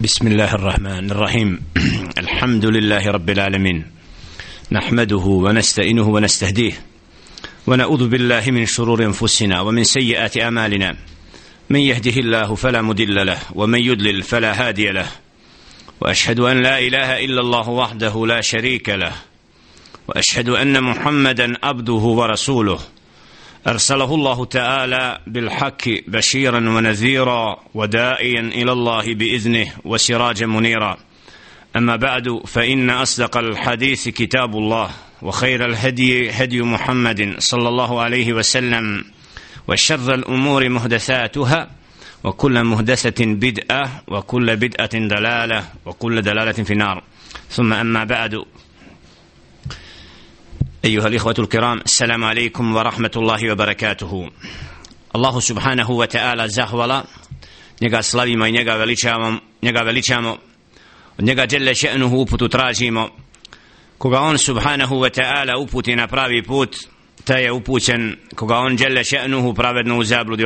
بسم الله الرحمن الرحيم. الحمد لله رب العالمين. نحمده ونستئنه ونستهديه. ونعوذ بالله من شرور أنفسنا ومن سيئات أعمالنا. من يهده الله فلا مضل له ومن يضلل فلا هادي له. وأشهد أن لا إله إلا الله وحده لا شريك له. وأشهد أن محمدا عبده ورسوله. أرسله الله تعالى بالحق بشيرا ونذيرا وداعيا إلى الله بإذنه وسراجا منيرا. أما بعد فإن أصدق الحديث كتاب الله وخير الهدي هدي محمد صلى الله عليه وسلم وشر الأمور محدثاتها وكل محدثه بدعة وكل بدعة دلالة وكل دلالة في النار. ثم أما بعد أيها الإخوة الكرام السلام عليكم ورحمة الله وبركاته. الله سبحانه وتعالى زهولا نجا سلاويما نجا وليشاما نجا وليشاما نجا جل شأنه أبوت تراجيما كوغا أون سبحانه وتعالى أبوت نبراوي بوت تاي أبوت كوغا أون جل شأنه ostavi. نوزابل دي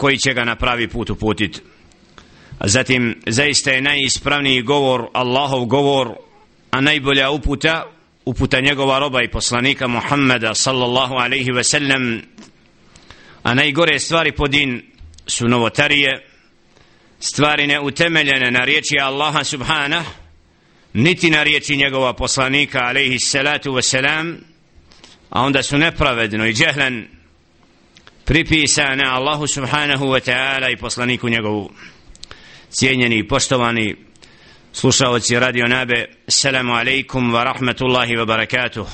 koji će ga كوي pravi نبراوي بوت a Zatim, zaista je najispravniji govor, Allahov govor, a najbolja uputa, uputa njegova roba i poslanika Muhammeda sallallahu alaihi ve sellem a najgore stvari po din su novotarije stvari neutemeljene na riječi Allaha subhana niti na riječi njegova poslanika alaihi salatu ve selam a onda su nepravedno i džehlen pripisane Allahu subhanahu wa ta'ala i poslaniku njegovu. Cijenjeni i poštovani slušalci radio nabe Selamu alaikum wa rahmatullahi wa barakatuh.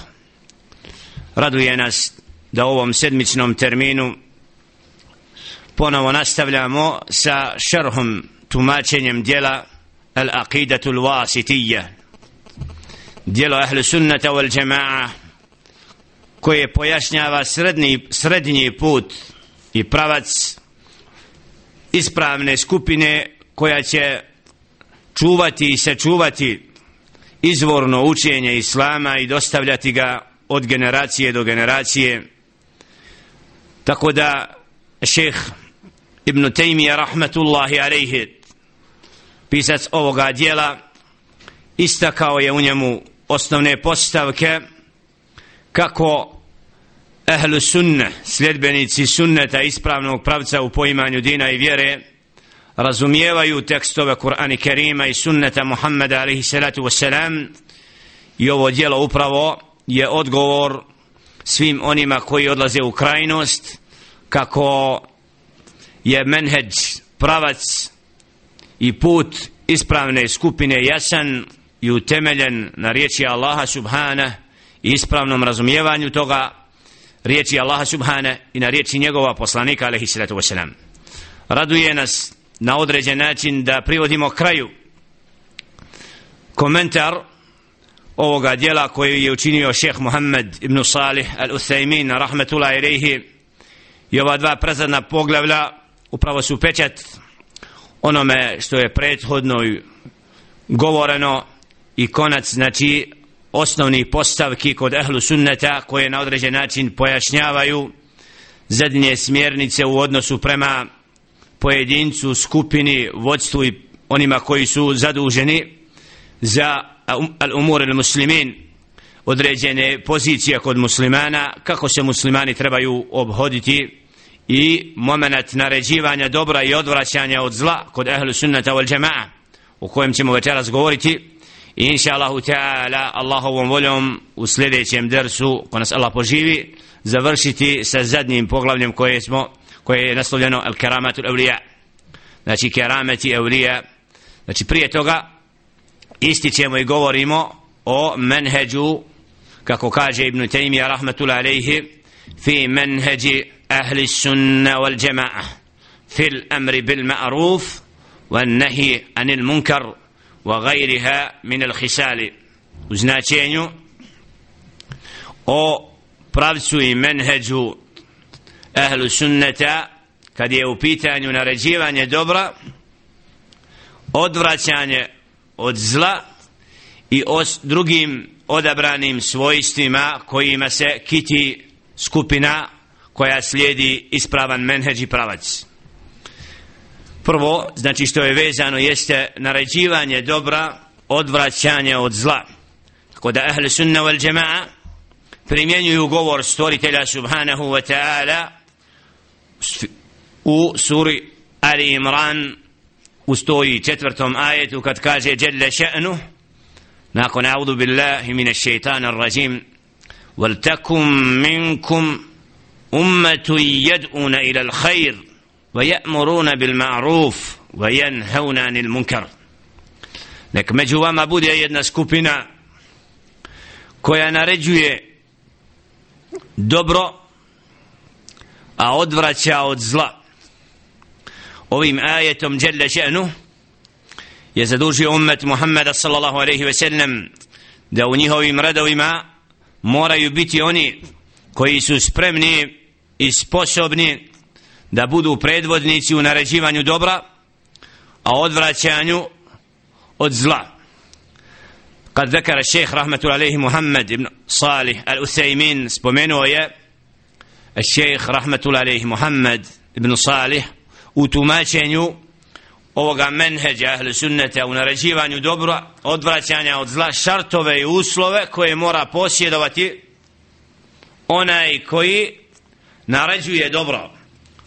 Raduje nas da u ovom sedmičnom terminu ponovo nastavljamo sa šerhom tumačenjem dijela Al-Aqidatu Al-Wasitija dijelo Ahlu Sunnata wal Jama'a koje pojašnjava srednji, srednji put i pravac ispravne skupine koja će čuvati i sačuvati izvorno učenje Islama i dostavljati ga od generacije do generacije. Tako da šeh Ibn Taymiyyah rahmetullahi alejhi pisac ovoga dijela istakao je u njemu osnovne postavke kako ehlu sunne sljedbenici sunneta ispravnog pravca u poimanju dina i vjere razumijevaju tekstove Kur'ana Kerima i sunneta Muhammeda alaihi salatu wasalam i ovo dijelo upravo je odgovor svim onima koji odlaze u krajnost kako je menheđ pravac i put ispravne skupine jasan i utemeljen na riječi Allaha subhana i ispravnom razumijevanju toga riječi Allaha subhana i na riječi njegova poslanika alaihi salatu wasalam raduje nas na određen način da privodimo kraju. Komentar ovoga dijela koji je učinio šeheh Muhammed ibn Salih al-Uthaymin rahmetullah ilaihi i ova dva prezadna poglavlja upravo su pečat onome što je prethodno govoreno i konac znači osnovni postavki kod ehlu sunneta koje na određen način pojašnjavaju zadnje smjernice u odnosu prema pojedincu, skupini, vodstvu i onima koji su zaduženi za um, al-umur al-muslimin određene pozicije kod muslimana kako se muslimani trebaju obhoditi i moment naređivanja dobra i odvraćanja od zla kod ehlu sunnata wal jama'a o kojem ćemo večeras govoriti. I inša Allahu ta'ala Allahovom voljom u sljedećem dersu ko nas Allah poživi završiti sa zadnjim poglavljem koje smo koje je naslovljeno al karamatul awliya znači kerameti awliya znači prije toga ističemo i govorimo o menheđu kako kaže Ibn Taymiyyah rahmatullahi alayhi fi menheđi ahli sunna wal jama'a fil amri bil ma'ruf والنهي عن المنكر وغيرها من الخسال u značenju o pravcu i menheđu ehlu sunneta kad je u pitanju naređivanje dobra odvraćanje od zla i os drugim odabranim svojstvima kojima se kiti skupina koja slijedi ispravan menheđ i pravac. Prvo znači što je vezano jeste naređivanje dobra odvraćanje od zla. Tako da ehli sunna wal jamaa primjenjuju govor stvoritelja subhanahu wa ta'ala u suri Ali Imran u stoji četvrtom ajetu kad kaže Jelle še'nu nakon audu billahi min šeitana rajim ولتكن منكم أمة يدعون إلى الخير ويأمرون بالمعروف وينهون عن المنكر nek među vama bude jedna skupina koja naređuje dobro a odvraća od zla. Ovim ajetom Đerle Čenu je zadužio umet Muhammeda sallallahu aleyhi ve sellem da u njihovim redovima moraju biti oni koji su spremni i sposobni da budu predvodnici u naređivanju dobra, a odvraćanju od zla. Kad zekara šeheh rahmetul aleyhi Muhammed ibn Salih al-Usaymin spomenuo je الشيخ رحمة الله عليه محمد بن صالح وتماشين ovoga menheđa ahli sunnete u naređivanju dobro odvraćanja od zla šartove i uslove koje mora posjedovati onaj koji naređuje dobro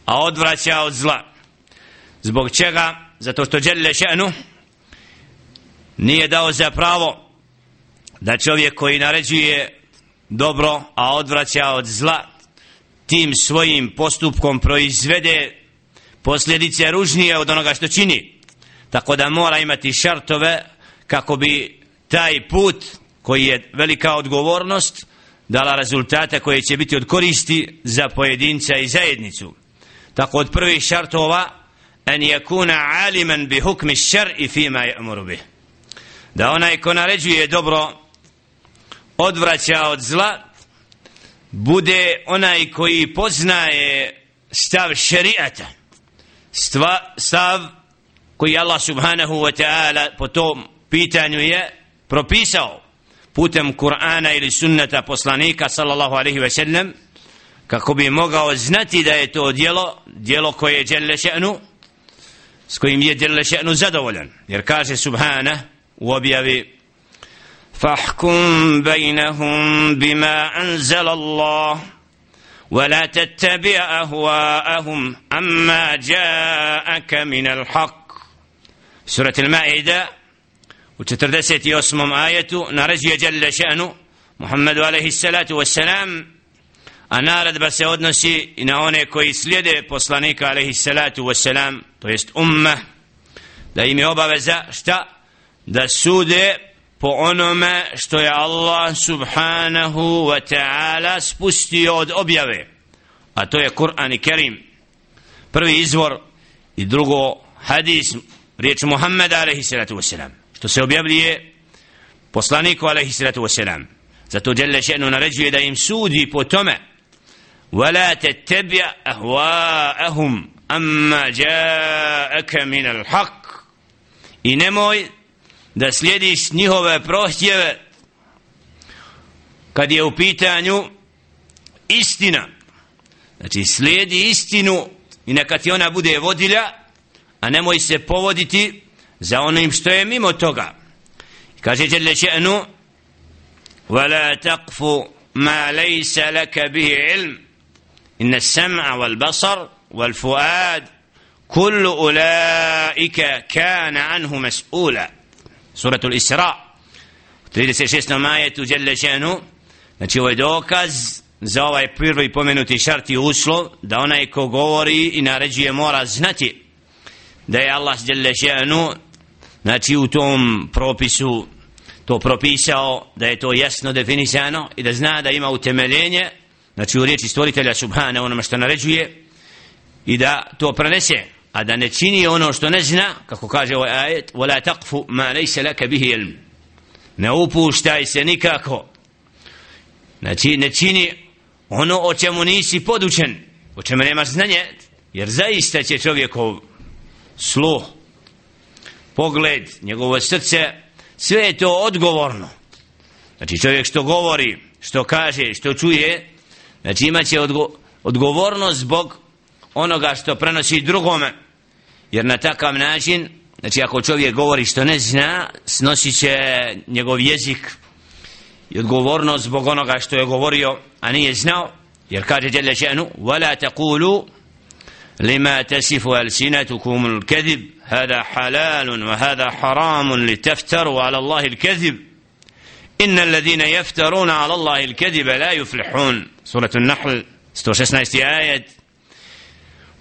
a odvraća od zla. Zbog čega? Zato što Đelle Šenu nije dao za pravo da čovjek koji naređuje dobro a odvraća od zla tim svojim postupkom proizvede posljedice ružnije od onoga što čini. Tako da mora imati šartove kako bi taj put koji je velika odgovornost dala rezultate koje će biti od koristi za pojedinca i zajednicu. Tako od prvih šartova en yakuna aliman bi hukmi šar'i fima ya'muru bih. Da onaj ko naređuje dobro odvraća od zla bude onaj koji poznaje stav šerijata stva, stav koji Allah subhanahu wa ta'ala po tom pitanju je propisao putem Kur'ana ili sunnata poslanika sallallahu alaihi wa sallam kako bi mogao znati da je to djelo djelo koje je djelo še'nu s kojim je djelo še'nu zadovoljan. Jer kaže subhana u objavi فاحكم بينهم بما أنزل الله ولا تتبع أهواءهم أما جاءك من الحق. سورة المائدة وتتردست يوسم آية نرجي جل شأنه. محمد عليه الصلاة والسلام a naredba se odnosi i na one koji slijede poslanika alaihi salatu wasalam to jest umma da im je obaveza šta da sude po onome što je Allah subhanahu wa ta'ala spustio od objave a to je Kur'an i Kerim. Prvi izvor i drugo hadis riječ Muhammeda alaihi salatu wasalam što se objavljuje poslaniku alaihi salatu wasalam. Zato djelje še'nu naređuje da im sudi po tome. وَلَا تَتَّبْيَ أَهْوَاءَهُمْ أَمَّا جَاءَكَ مِنَ الْحَقِّ i nemoj da slijediš njihove prohtjeve kad je u pitanju istina. Znači slijedi istinu i neka ti ona bude vodilja a nemoj se povoditi za onim što je mimo toga. Kaže Đerle Čenu وَلَا تَقْفُ مَا لَيْسَ لَكَ بِهِ عِلْمِ إن السمع والبصر والفؤاد كل أولئك كان عنه mas'ula. سورة الإسراء 36 majetu جل شأنه Znači ovo je dokaz za ovaj prvi pomenuti šart i uslov da onaj ko govori i naređuje mora znati da je Allah žele še'nu znači u tom propisu to propisao da je to jasno definisano i da zna da ima utemeljenje znači u riječi stvoritelja subhana onome što naređuje i da to prenese a da ne čini ono što ne zna kako kaže ovaj ajet wala taqfu ma laysa laka bihi ilm. Ne upuštaj se nikako. Znači ne čini ono o čemu nisi podučen o čemu nemaš znanje jer zaista će čovjekov sluh pogled njegovo srce sve je to odgovorno. Znači čovjek što govori što kaže što čuje znači imaće odgo odgovornost zbog onoga što prenosi drugome jer na takav način znači ako čovjek govori što ne zna snosit će njegov jezik i odgovornost zbog onoga što je govorio a nije znao jer kaže Jelle še'nu وَلَا تَقُولُوا لما تصف ألسنتكم الكذب هذا حلال وهذا حرام لتفتروا على الله الكذب إن الذين يفترون على الله الكذب لا يفلحون سورة النحل 116 آية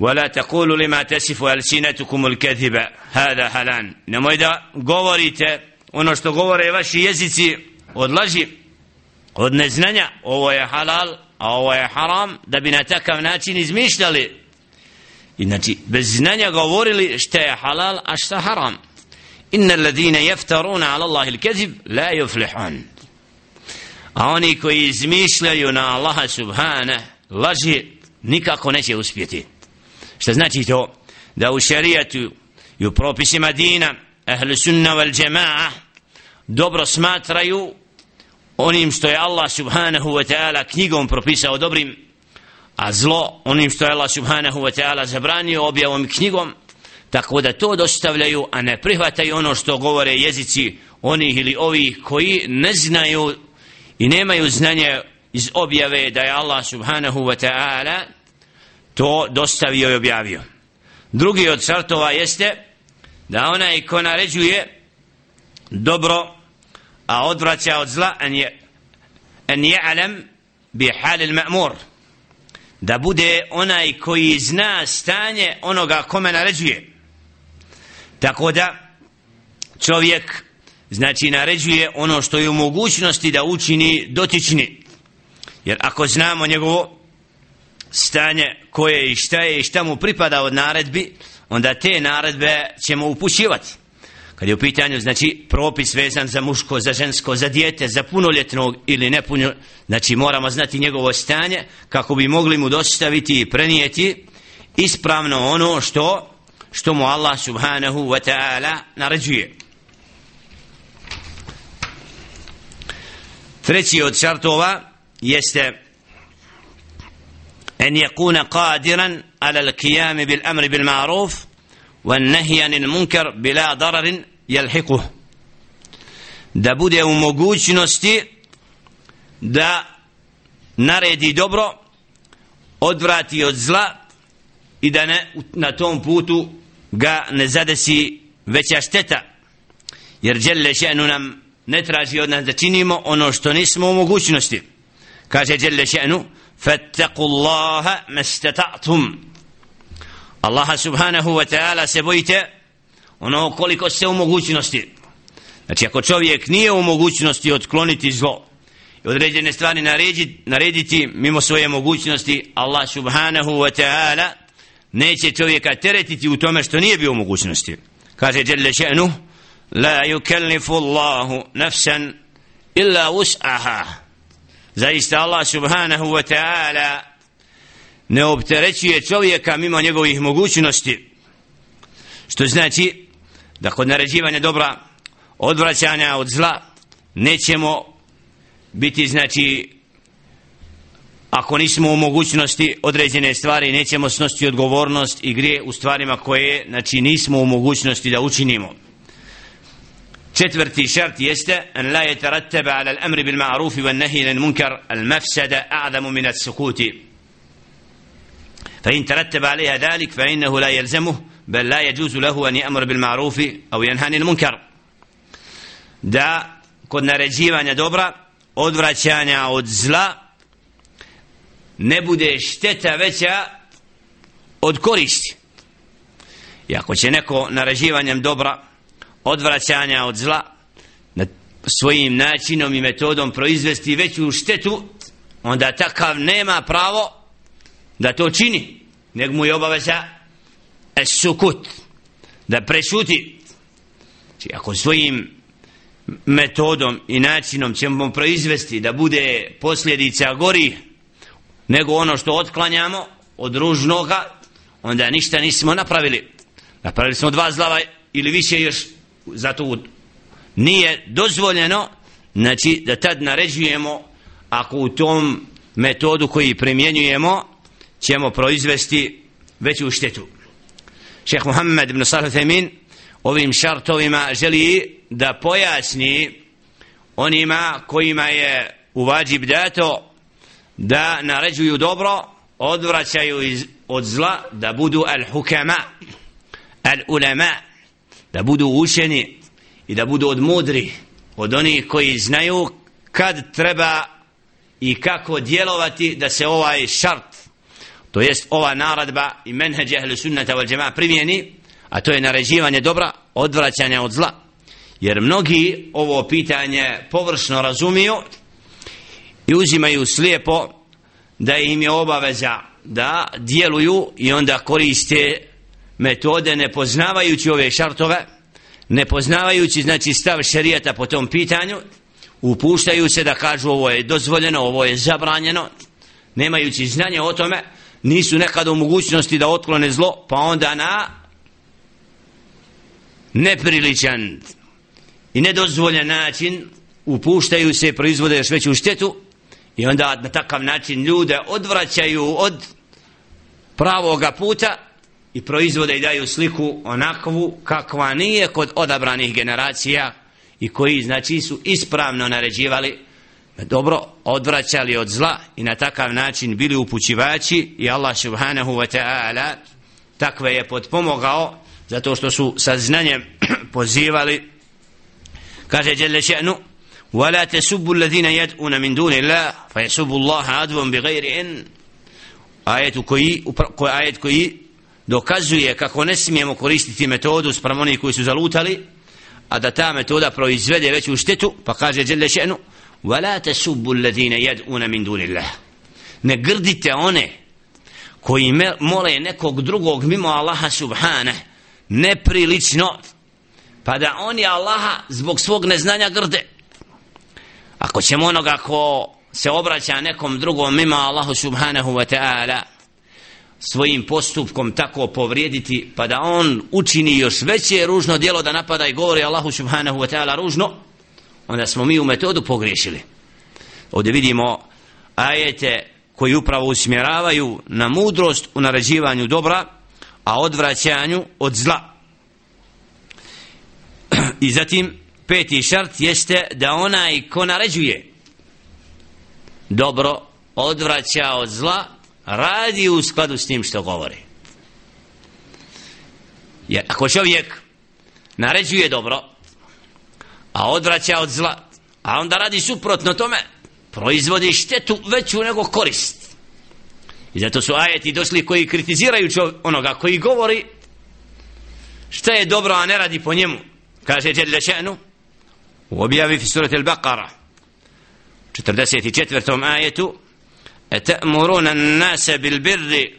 ولا تقولوا لما تسف ألسنتكم الكذب هذا حلان نمو إذا قولت ono što govore vaši jezici od laži, od neznanja, ovo je halal, a ovo je haram, da bi na takav način izmišljali. I znači, bez znanja govorili što je halal, a što je haram. Inna alladine jeftaruna ala Allahi il-kezib la juflihun. A oni koji izmišljaju na Allaha subhana, laži, nikako neće uspjeti. Šta znači to? Da u šarijatu i u propisima dina, ahlu sunna wal džema'a dobro smatraju onim što je Allah subhanahu wa ta'ala knjigom propisao dobrim a zlo onim što je Allah subhanahu wa ta'ala zabranio objavom knjigom tako da to dostavljaju a ne prihvataju ono što govore jezici onih ili ovih koji ne znaju i nemaju znanje iz objave da je Allah subhanahu wa ta'ala to dostavio i objavio. Drugi od šartova jeste da onaj ko naređuje dobro a odvraća od zla en je an je alam bi halil ma'mur. Da bude onaj koji zna stanje onoga kome naređuje. Tako da čovjek znači naređuje ono što je u mogućnosti da učini dotični. Jer ako znamo njegovo stanje koje i šta je i šta mu pripada od naredbi onda te naredbe ćemo upućivati kad je u pitanju znači propis vezan za muško, za žensko, za dijete, za punoljetnog ili nepunjo, znači moramo znati njegovo stanje kako bi mogli mu dostaviti i prenijeti ispravno ono što što mu Allah subhanahu wa ta'ala naređuje. Treći od šartova jeste أن يكون قادرا على القيام بالأمر بالمعروف والنهي عن المنكر بلا ضرر يلحقه. Da bude u mogućnosti da naredi dobro odvrati od zla i da ne, na tom putu ga ne zadesi veća šteta. Jer Đelle Še'nu nam ne traži od nas da činimo ono što nismo u mogućnosti. Kaže Đelle Še'nu še fattaku Allaha mestata'tum Allaha subhanahu wa ta'ala se bojite ono koliko se u mogućnosti. Znači ako čovjek nije u mogućnosti otkloniti zlo i određene stvari narediti, narediti mimo svoje mogućnosti Allah subhanahu wa ta'ala neće čovjeka teretiti u tome što nije bio u mogućnosti. Kaže Jelle še'nu la yukellifu Allahu nafsan illa us'aha zaista Allah subhanahu wa ta'ala ne opterećuje čovjeka mimo njegovih mogućnosti. Što znači da kod naređivanja dobra odvraćanja od zla nećemo biti znači ako nismo u mogućnosti određene stvari nećemo snositi odgovornost i grije u stvarima koje znači nismo u mogućnosti da učinimo. Jeste an la yatarattaba ala al-amri bil ma'ruf wa an-nahy anil munkar al-mafsada a'zamu min as-sukuti فإن ترتب عليها ذلك فإنه لا يلزمه بل لا يجوز له أن يأمر بالمعروف أو ينهى عن المنكر da kod naređivanja dobra odvraćanja od zla ne bude šteta veća od koristi i ako će neko naređivanjem dobra odvraćanja od zla na svojim načinom i metodom proizvesti veću štetu onda takav nema pravo da to čini. Nego mu je obaveza sukut da prešuti. Znači ako svojim metodom i načinom ćemo proizvesti da bude posljedica gori nego ono što otklanjamo od ružnoga onda ništa nismo napravili. Napravili smo dva zlava ili više još zato nije dozvoljeno znači da tad naređujemo ako u tom metodu koji primjenjujemo ćemo proizvesti veću štetu. Šeh Muhammed ibn Salih Femin ovim šartovima želi da pojasni onima kojima je uvađib dato da naređuju dobro odvraćaju iz, od zla da budu al-hukama al-ulama da budu učeni i da budu od mudri od onih koji znaju kad treba i kako djelovati da se ovaj šart to jest ova naradba i menheđe ehlu sunnata wal džema primjeni a to je naređivanje dobra odvraćanje od zla. Jer mnogi ovo pitanje površno razumiju i uzimaju slijepo da im je obaveza da djeluju i onda koriste metode ne poznavajući ove šartove ne poznavajući znači stav šerijata po tom pitanju upuštaju se da kažu ovo je dozvoljeno ovo je zabranjeno nemajući znanje o tome nisu nekad u mogućnosti da otklone zlo pa onda na nepriličan i nedozvoljen način upuštaju se i proizvode još veću štetu i onda na takav način ljude odvraćaju od pravoga puta i proizvode i daju sliku onakvu kakva nije kod odabranih generacija i koji znači su ispravno naređivali dobro odvraćali od zla i na takav način bili upućivači i Allah subhanahu wa ta'ala takve je podpomogao zato što su sa znanjem pozivali. Kaže Đele Še'nu وَلَا تَسُبُّ الَّذِينَ يَدْعُونَ مِنْ دُونِ اللَّهِ فَيَسُبُّ اللَّهَ عَدْوًا بِغَيْرِ إِنْ ajet koji dokazuje kako ne smijemo koristiti metodu sprem onih koji su zalutali a da ta metoda proizvede veću štetu pa kaže Đelle Šenu وَلَا تَسُبُّ الَّذِينَ يَدْعُونَ مِنْ دُونِ اللَّهِ ne grdite one koji mole nekog drugog mimo Allaha subhane neprilično pa da oni Allaha zbog svog neznanja grde. Ako ćemo onoga ko se obraća nekom drugom mimo Allahu subhanahu wa ta'ala svojim postupkom tako povrijediti pa da on učini još veće ružno djelo da napada i govori Allahu subhanahu wa ta'ala ružno onda smo mi u metodu pogriješili. Ovdje vidimo ajete koji upravo usmjeravaju na mudrost u naređivanju dobra a odvraćanju od zla. I zatim peti šart jeste da onaj ko naređuje dobro odvraća od zla radi u skladu s tim što govori jer ako čovjek naređuje dobro a odvraća od zla a onda radi suprotno tome proizvodi štetu veću nego korist i zato su ajeti došli koji kritiziraju onoga koji govori šta je dobro a ne radi po njemu kaže Jelle še'nu u objavi fi surat al-Baqara 44. ajetu أتأمرون الناس بالبر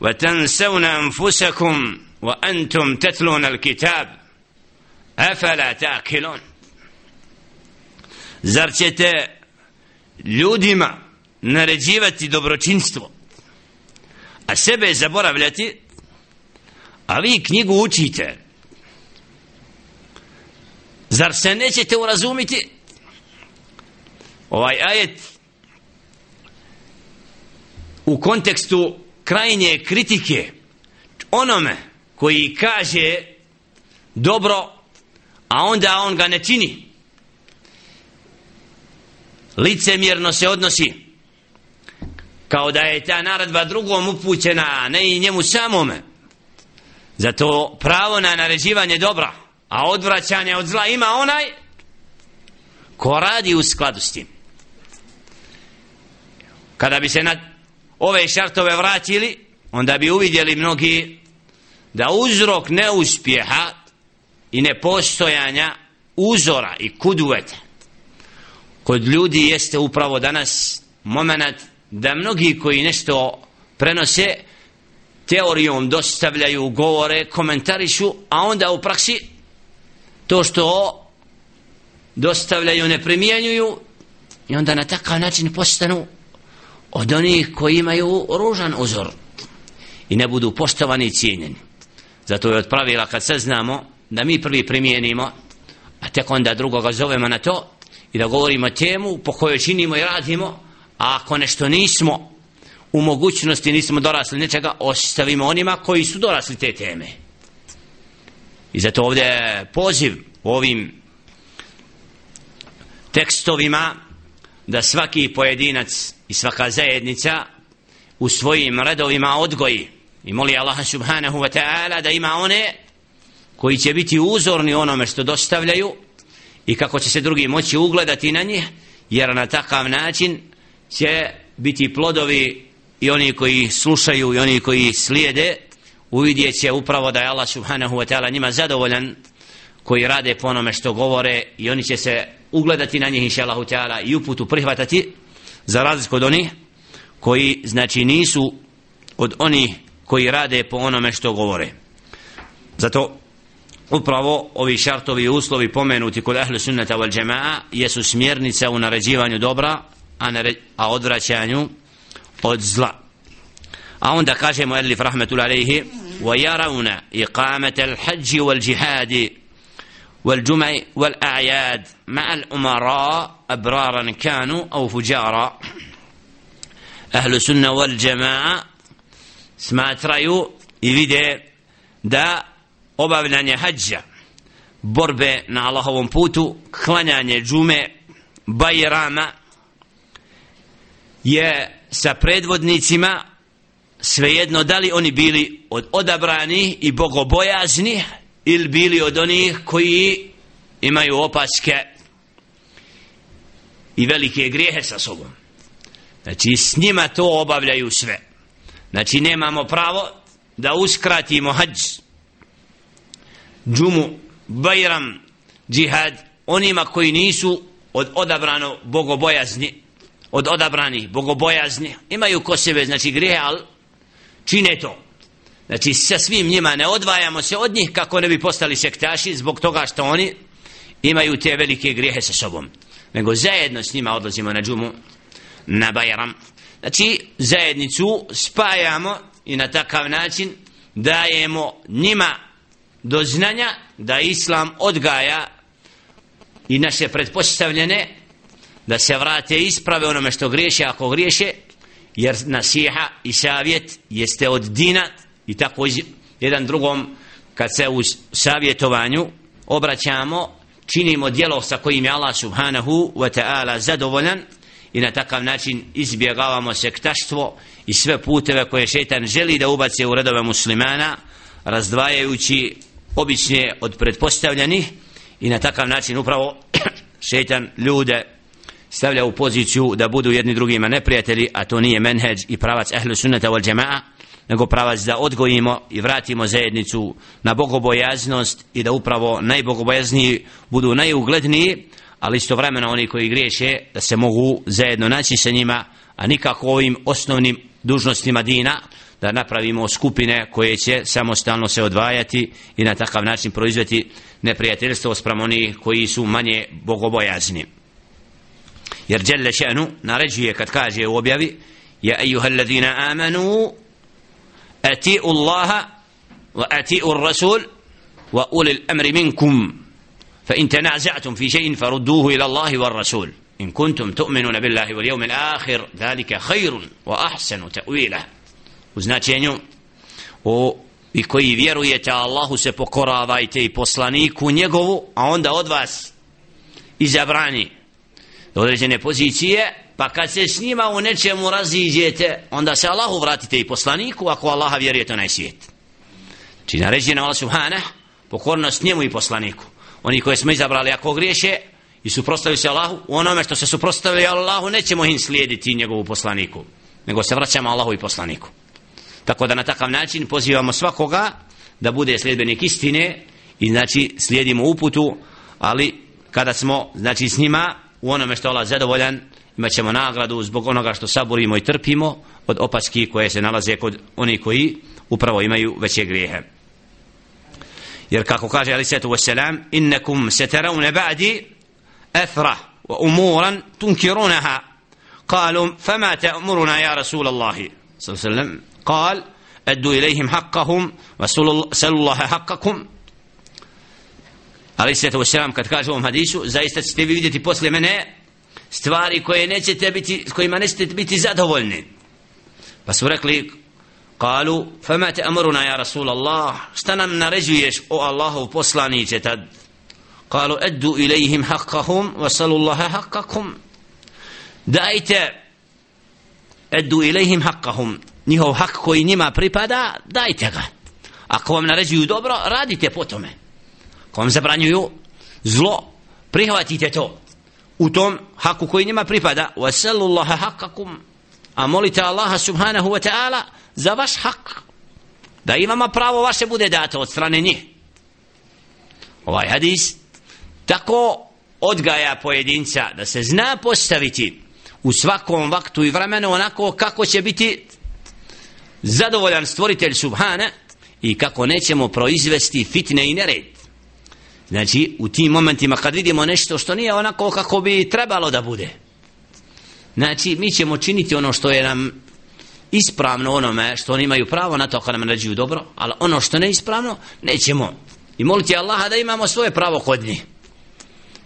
وتنسون أنفسكم وأنتم تتلون الكتاب أفلا تأكلون؟ زرشت لودما نرجيبة دبروچينستو أسبه زبورة بلتي أبي كنيغو أتيت زرشت نجت ورزومت وآي آية u kontekstu krajnje kritike onome koji kaže dobro a onda on ga ne čini. Licemjerno se odnosi kao da je ta naredba drugom upućena ne i njemu samome. Zato pravo na naređivanje dobra a odvraćanje od zla ima onaj ko radi u skladu s tim. Kada bi se na ove šartove vratili onda bi uvidjeli mnogi da uzrok neuspjeha i nepostojanja uzora i kuduveta kod ljudi jeste upravo danas moment da mnogi koji nešto prenose teorijom dostavljaju govore, komentarišu a onda u praksi to što dostavljaju ne primjenjuju i onda na takav način postanu od onih koji imaju ružan uzor i ne budu poštovani i cijenjeni. Zato je od pravila kad saznamo da mi prvi primijenimo a tek onda drugoga zovemo na to i da govorimo temu po kojoj činimo i radimo a ako nešto nismo u mogućnosti nismo dorasli nečega ostavimo onima koji su dorasli te teme. I zato ovdje poziv ovim tekstovima da svaki pojedinac i svaka zajednica u svojim redovima odgoji. I moli Allah subhanahu wa ta'ala da ima one koji će biti uzorni onome što dostavljaju i kako će se drugi moći ugledati na njih jer na takav način će biti plodovi i oni koji slušaju i oni koji slijede uvidjet će upravo da je Allah subhanahu wa ta'ala njima zadovoljan koji rade po onome što govore i oni će se ugledati na njih inša Allahu ta'ala i uputu prihvatati za razliku od onih koji znači nisu od onih koji rade po onome što govore. Zato upravo ovi šartovi uslovi pomenuti kod ahlu sunnata wal džema'a jesu smjernica u naređivanju dobra a, nare, a odvraćanju od zla. A onda kažemo elif rahmetul alaihi wa yarawna iqamata al-hajj wal jihadi والجمع والأعياد مع الأمراء أبرارا كانوا أو فجارا أهل السنة والجماعة سمعت رأيو إذا دا أبابنا نهجة بربة na Allahovom putu كلانا džume بايراما je sa predvodnicima svejedno da li oni bili od odabranih i bogobojaznih ili bili od onih koji imaju opaske i velike grijehe sa sobom. Znači s njima to obavljaju sve. Znači nemamo pravo da uskratimo hađ džumu, bajram, džihad onima koji nisu od odabrano bogobojazni od odabrani bogobojazni. Imaju ko sebe znači grijehe ali čine to znači sa svim njima ne odvajamo se od njih kako ne bi postali sektaši zbog toga što oni imaju te velike grijehe sa sobom. Nego zajedno s njima odlazimo na džumu na bajram. Znači zajednicu spajamo i na takav način dajemo njima do znanja da islam odgaja i naše pretpostavljene da se vrate isprave onome što griješe ako griješe jer nasiha i savjet jeste od dina i tako jedan drugom kad se u savjetovanju obraćamo činimo djelo sa kojim je Allah subhanahu wa ta'ala zadovoljan i na takav način izbjegavamo sektaštvo i sve puteve koje šetan želi da ubace u redove muslimana razdvajajući obične od pretpostavljenih i na takav način upravo šetan ljude stavlja u poziciju da budu jedni drugima neprijatelji, a to nije menheđ i pravac ehlu sunnata wal džema'a, nego pravac da odgojimo i vratimo zajednicu na bogobojaznost i da upravo najbogobojazniji budu najugledniji, ali istovremeno oni koji griješe da se mogu zajedno naći sa njima, a nikako ovim osnovnim dužnostima dina, da napravimo skupine koje će samostalno se odvajati i na takav način proizveti neprijateljstvo sprem oni koji su manje bogobojazni. Jer Đelle še'nu naređuje kad kaže u objavi ja ejuha alladhina amanu ati'u Allaha wa ati'u rasul wa ulil amri minkum fa in tanaza'tum fi shay'in farudduhu ila Allahi wa rasul in kuntum tu'minuna billahi wal yawmil akhir dhalika khairun wa ahsanu ta'wila u značenju o i koji vjerujete Allahu se pokoravajte i poslaniku njegovu a onda od vas izabrani do određene pozicije pa kad se s njima u nečemu raziđete onda se Allahu vratite i poslaniku ako Allaha vjerujete onaj svijet. Znači, Či naređuje na Allah subhanah pokornost njemu i poslaniku. Oni koji smo izabrali ako griješe i suprostavili se Allahu u onome što se suprostavili Allahu nećemo im slijediti njegovu poslaniku nego se vraćamo Allahu i poslaniku. Tako da na takav način pozivamo svakoga da bude sljedbenik istine i znači slijedimo uputu ali kada smo znači s njima u onome što Allah zadovoljan imat ćemo nagradu zbog onoga što saborimo i trpimo od opaski koje se nalaze kod onih koji upravo imaju veće grijehe. Jer kako kaže Ali Svetu Vesselam, innekum se teravne ba'di ethra wa umuran tunkirunaha. qalu fama te umuruna ja Rasul Allahi. Sallam, kal, addu ilihim haqqahum wa sallu haqqakum. Ali Svetu Vesselam kad kaže u ovom hadisu, zaista ćete vi vidjeti posle mene stvari koje nećete biti s kojima nećete biti zadovoljni. Pa su rekli kalu fama te amruna ja Rasul Allah šta nam naređuješ o Allahov poslaniće tad? Kalu eddu ilaihim haqqahum wasalu Allahe haqqakum. Dajte eddu ilaihim haqqahum. Njihov hak koji njima pripada dajte ga. Ako vam naređuju dobro radite po tome. Ako vam zabranjuju zlo prihvatite to u tom haku koji njima pripada. Wasalu Allahe haqqakum a molite Allaha subhanahu wa ta'ala za vaš hak. Da i vama pravo vaše bude dato od strane njih. Ovaj hadis tako odgaja pojedinca da se zna postaviti u svakom vaktu i vremenu onako kako će biti zadovoljan stvoritelj subhana i kako nećemo proizvesti fitne i nered znači u tim momentima kad vidimo nešto što nije onako kako bi trebalo da bude znači mi ćemo činiti ono što je nam ispravno onome što oni imaju pravo na to kad nam nađuju dobro ali ono što ne ispravno nećemo. I moliti Allaha da imamo svoje pravo kod njih.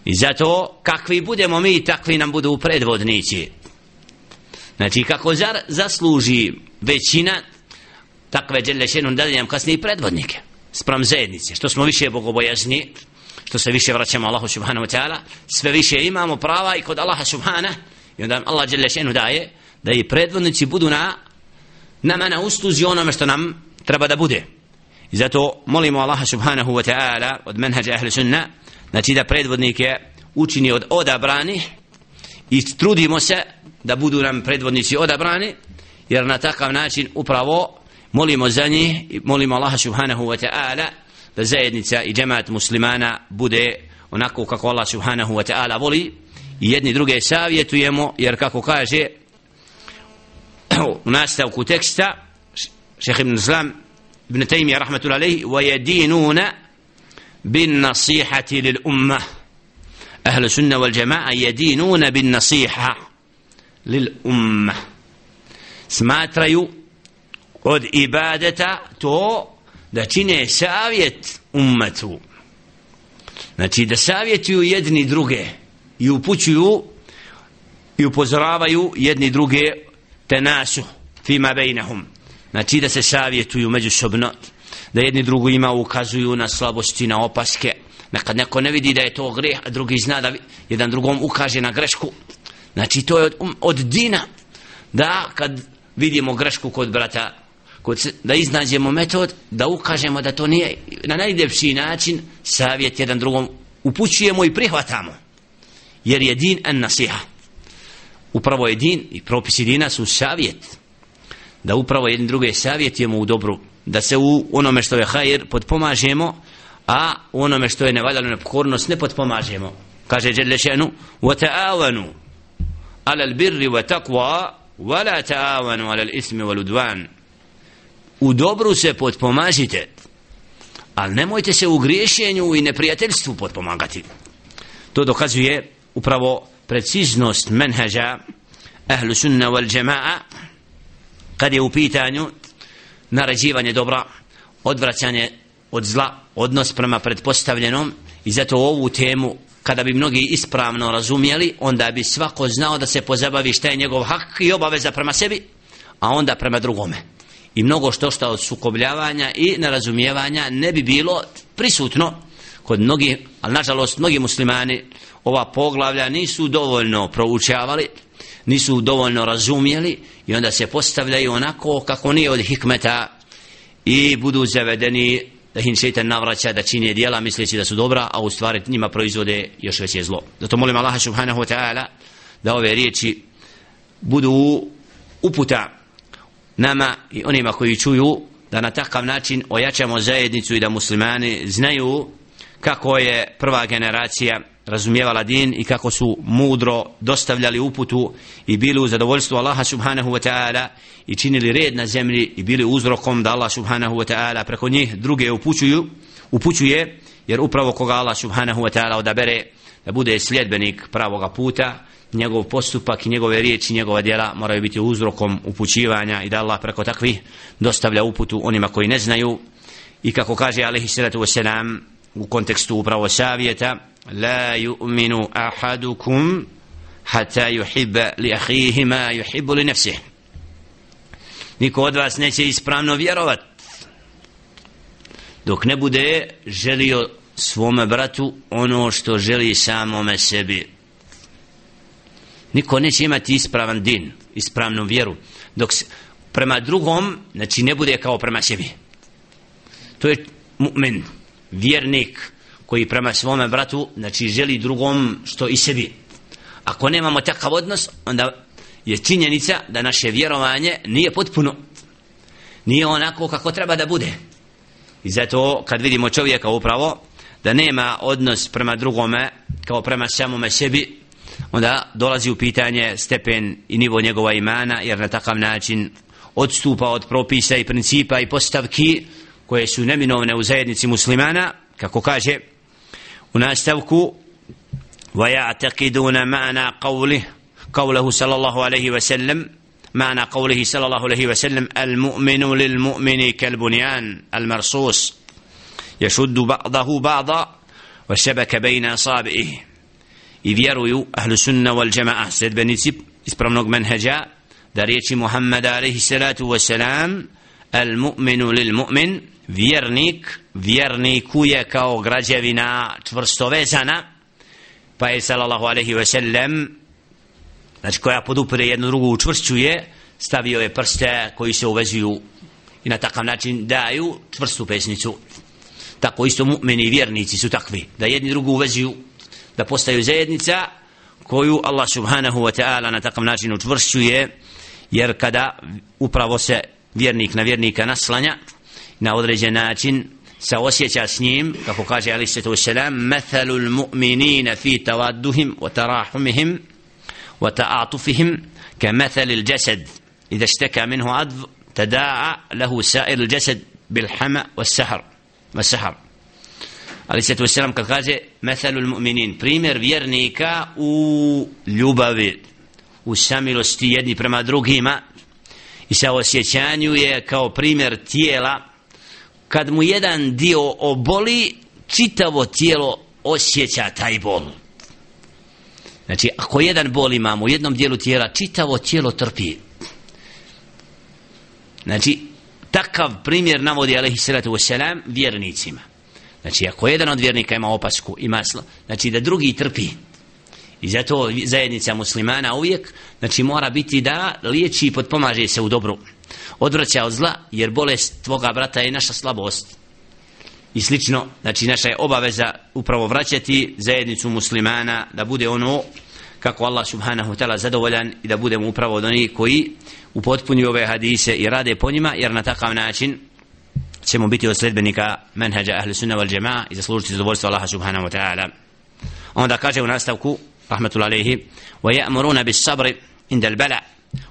I zato kakvi budemo mi takvi nam budu predvodnici. Znači kako zar zasluži većina takve djelešenu da nam kasnije predvodnike sprem zajednice što smo više bogobojazni što se više vraćamo Allahu subhanahu wa ta'ala sve više imamo prava i kod Allaha subhana i onda Allah dželle šenu daje da i predvodnici budu na nama na usluzi onome što nam treba da bude. I zato molimo Allaha subhanahu wa ta'ala od menhađa ahli sunna znači da predvodnike učini od odabrani i trudimo se da budu nam predvodnici odabrani jer na takav način upravo molimo za njih i molimo Allaha subhanahu wa ta'ala da zajednica i džemat muslimana bude onako kako Allah subhanahu wa ta'ala voli i jedni druge savjetujemo jer kako kaže u nastavku teksta šeheh ibn Islam ibn Taymi rahmatullahi alaihi wa yedinuna bin nasihati lil umma ahlu sunna wal jama'a yedinuna bin nasiha lil umma smatraju od ibadeta to da čine savjet ummetu. Znači da savjetuju jedni druge i upućuju i upozoravaju jedni druge tenasu fima bejnahum znači da se savjetuju međusobno da jedni drugu ima ukazuju na slabosti na opaske. Nekad neko ne vidi da je to greh a drugi zna da jedan drugom ukaže na grešku. Znači to je od, um, od dina da kad vidimo grešku kod brata kod, da iznađemo metod da ukažemo da to nije na najljepši način savjet jedan drugom upućujemo i prihvatamo. Jer je din en nasiha. Upravo je din i propisi dina su savjet. Da upravo jedni druge savjetujemo u dobru. Da se u onome što je hajir podpomažemo a u onome što je nevaljano nepokornost ne podpomažemo kaže Đelešenu وَتَعَوَنُوا عَلَى ala albirri وَلَا تَعَوَنُوا عَلَى la ta'avanu ala ismi wal udwan u dobru se potpomažite ali nemojte se u griješenju i neprijateljstvu podpomagati to dokazuje upravo preciznost menheđa ahlu sunna wal jama'a kad je u pitanju naređivanje dobra odvraćanje od zla odnos prema predpostavljenom i zato ovu temu kada bi mnogi ispravno razumjeli onda bi svako znao da se pozabavi šta je njegov hak i obaveza prema sebi a onda prema drugome i mnogo što što od sukobljavanja i nerazumijevanja ne bi bilo prisutno kod mnogih, ali nažalost mnogi muslimani ova poglavlja nisu dovoljno proučavali nisu dovoljno razumjeli i onda se postavljaju onako kako nije od hikmeta i budu zavedeni da im šeitan navraća da čine dijela misleći da su dobra a u stvari njima proizvode još veće zlo. Zato molim Allaha subhanahu wa ta'ala da ove riječi budu uputa nama i onima koji čuju da na takav način ojačamo zajednicu i da muslimani znaju kako je prva generacija razumijevala din i kako su mudro dostavljali uputu i bili u zadovoljstvu Allaha subhanahu wa ta'ala i činili red na zemlji i bili uzrokom da Allah subhanahu wa ta'ala preko njih druge upućuju, upućuje jer upravo koga Allah subhanahu wa ta'ala odabere da bude sljedbenik pravoga puta njegov postupak i njegove riječi njegova djela moraju biti uzrokom upućivanja i da Allah preko takvih dostavlja uputu onima koji ne znaju. I kako kaže alaihi sallatu wasalam u kontekstu upravo savjeta la yu'minu ahadukum hatta yuhibba li akhihi ma yuhibbu li nafsihi. Niko od vas neće ispravno vjerovat dok ne bude želio svome bratu ono što želi samome sebi niko neće imati ispravan din ispravnu vjeru dok se, prema drugom znači ne bude kao prema sebi. To je mu'min vjernik koji prema svome bratu znači želi drugom što i sebi. Ako nemamo takav odnos onda je činjenica da naše vjerovanje nije potpuno. Nije onako kako treba da bude. I zato kad vidimo čovjeka upravo da nema odnos prema drugome kao prema samome sebi onda dolazi u pitanje stepen i nivo njegova imana jer na takav način odstupa od propisa i principa i postavki koje su neminovne u zajednici muslimana. Kako kaže u nastavku وَيَعْتَقِدُونَ مَعْنَا قَوْلِهِ قَوْلَهُ صَلَى اللَّهُ عَلَيْهِ وَسَلَّمْ معنى قوله صلى الله عليه وسلم المؤمن للمؤمن كالبنيان المرصوص يشد بعضه بعضا وشبك بين أصابعه i vjeruju ahlu sunna wal jama'a sredbenici ispravnog menheđa da riječi Muhammed alaihi salatu wasalam al mu'minu lil mu'min vjernik vjerniku je kao građevina čvrsto vezana. Pa je sallallahu alaihi wasallam znači koja podupire jednu drugu učvršćuje stavio je prste koji se uvezuju i na takav način daju čvrstu pesnicu. Tako isto i vjernici su takvi da jedni drugu uvezuju da postaju zajednica koju Allah subhanahu wa ta'ala na takav način učvršćuje jer kada upravo se vjernik na vjernika naslanja na određen način se osjeća s njim kako kaže ali se to selam mathalu almu'minina fi tawadduhim wa tarahumihim wa ta'atufihim كمثل الجسد إذا اشتكى منه عضو تداعى له سائر الجسد بالحمى والسحر والسحر ali se tu selam kad kaže methalul mu'minin primjer vjernika u ljubavi u samilosti jedni prema drugima. I sa osjećanju je kao primjer tijela kad mu jedan dio oboli čitavo tijelo osjeća taj bol. Znači ako jedan bol imamo u jednom dijelu tijela čitavo tijelo trpi. Znači takav primjer navodi alaihi salatu wasalam vjernicima znači ako jedan od vjernika ima opasku i maslo znači da drugi trpi. I zato zajednica muslimana uvijek znači mora biti da liječi i podpomaže se u dobru. Odvraća od zla jer bolest tvoga brata je naša slabost. I slično znači naša je obaveza upravo vraćati zajednicu muslimana da bude ono kako Allah subhanahu ta'ala zadovoljan i da budemo upravo od onih koji upotpunju ove hadise i rade po njima jer na takav način ćemo biti od sledbenika menheđa ahli sunna wal jama'a i zaslužiti zadovoljstvo Allaha subhanahu wa ta'ala. Onda kaže u nastavku rahmatullahi alaihi wa ya'muruna bis sabri inda al-bala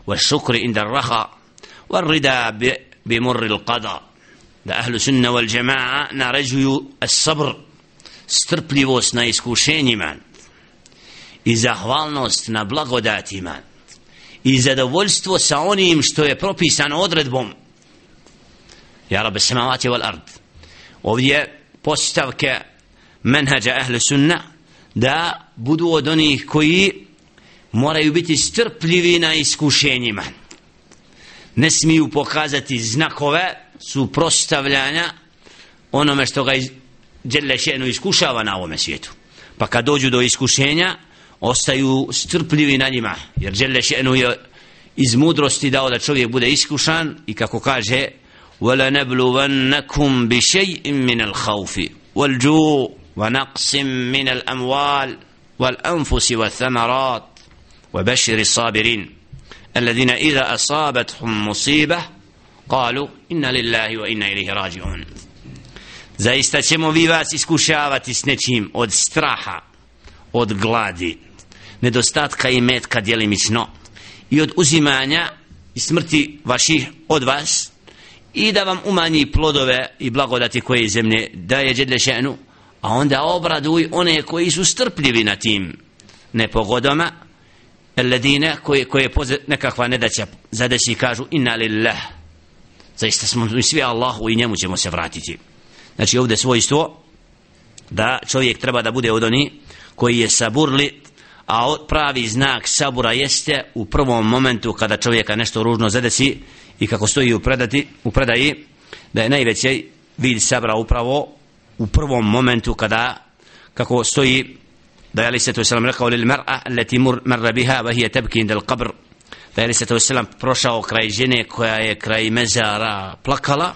wa shukri inda al-raha wa rida bi murri al-qada. Da ahli sunna wal jama'a naređuju as-sabr strpljivost na iskušenjima i zahvalnost na blagodatima i zadovoljstvo sa onim što je propisano odredbom Ja Rabbi samavati wal ard. Ovdje postavke menhađa ahli sunna da budu od onih koji moraju biti strpljivi na iskušenjima. Ne smiju pokazati znakove suprostavljanja onome što ga djelje šenu iskušava na ovome svijetu. Pa kad dođu do iskušenja, ostaju strpljivi na njima. Jer djelje šenu je iz mudrosti dao da čovjek bude iskušan i kako kaže, ولنبلونكم بشيء من الخوف والجوع ونقص من الأموال والأنفس والثمرات وبشر الصابرين الذين إذا أصابتهم مصيبة قالوا إن لله وإنا إليه راجعون. زيستا سمو في باس اسكوشاوة سنتهم od استراحة od gladi nedostatka i metka djelimično i od uzimanja i smrti vaših od vas i da vam umanji plodove i blagodati koje iz zemlje daje džedle še'nu a onda obraduj one koji su strpljivi na tim nepogodama ledine koje, koje poze, nekakva nedaća zadesi i kažu inna lillah. Zaista smo mi svi Allahu i njemu ćemo se vratiti. Znači ovdje svojstvo da čovjek treba da bude od oni koji je saburli a pravi znak sabura jeste u prvom momentu kada čovjeka nešto ružno zadesi i kako stoji u, predati, u predaji da je najveći vid sabra upravo u prvom momentu kada kako stoji da je Alisa se to selam rekao lil mar'a allati marra biha wa hiya tabki inda al-qabr da je Alisa se to selam prošao kraj žene koja je kraj mezara plakala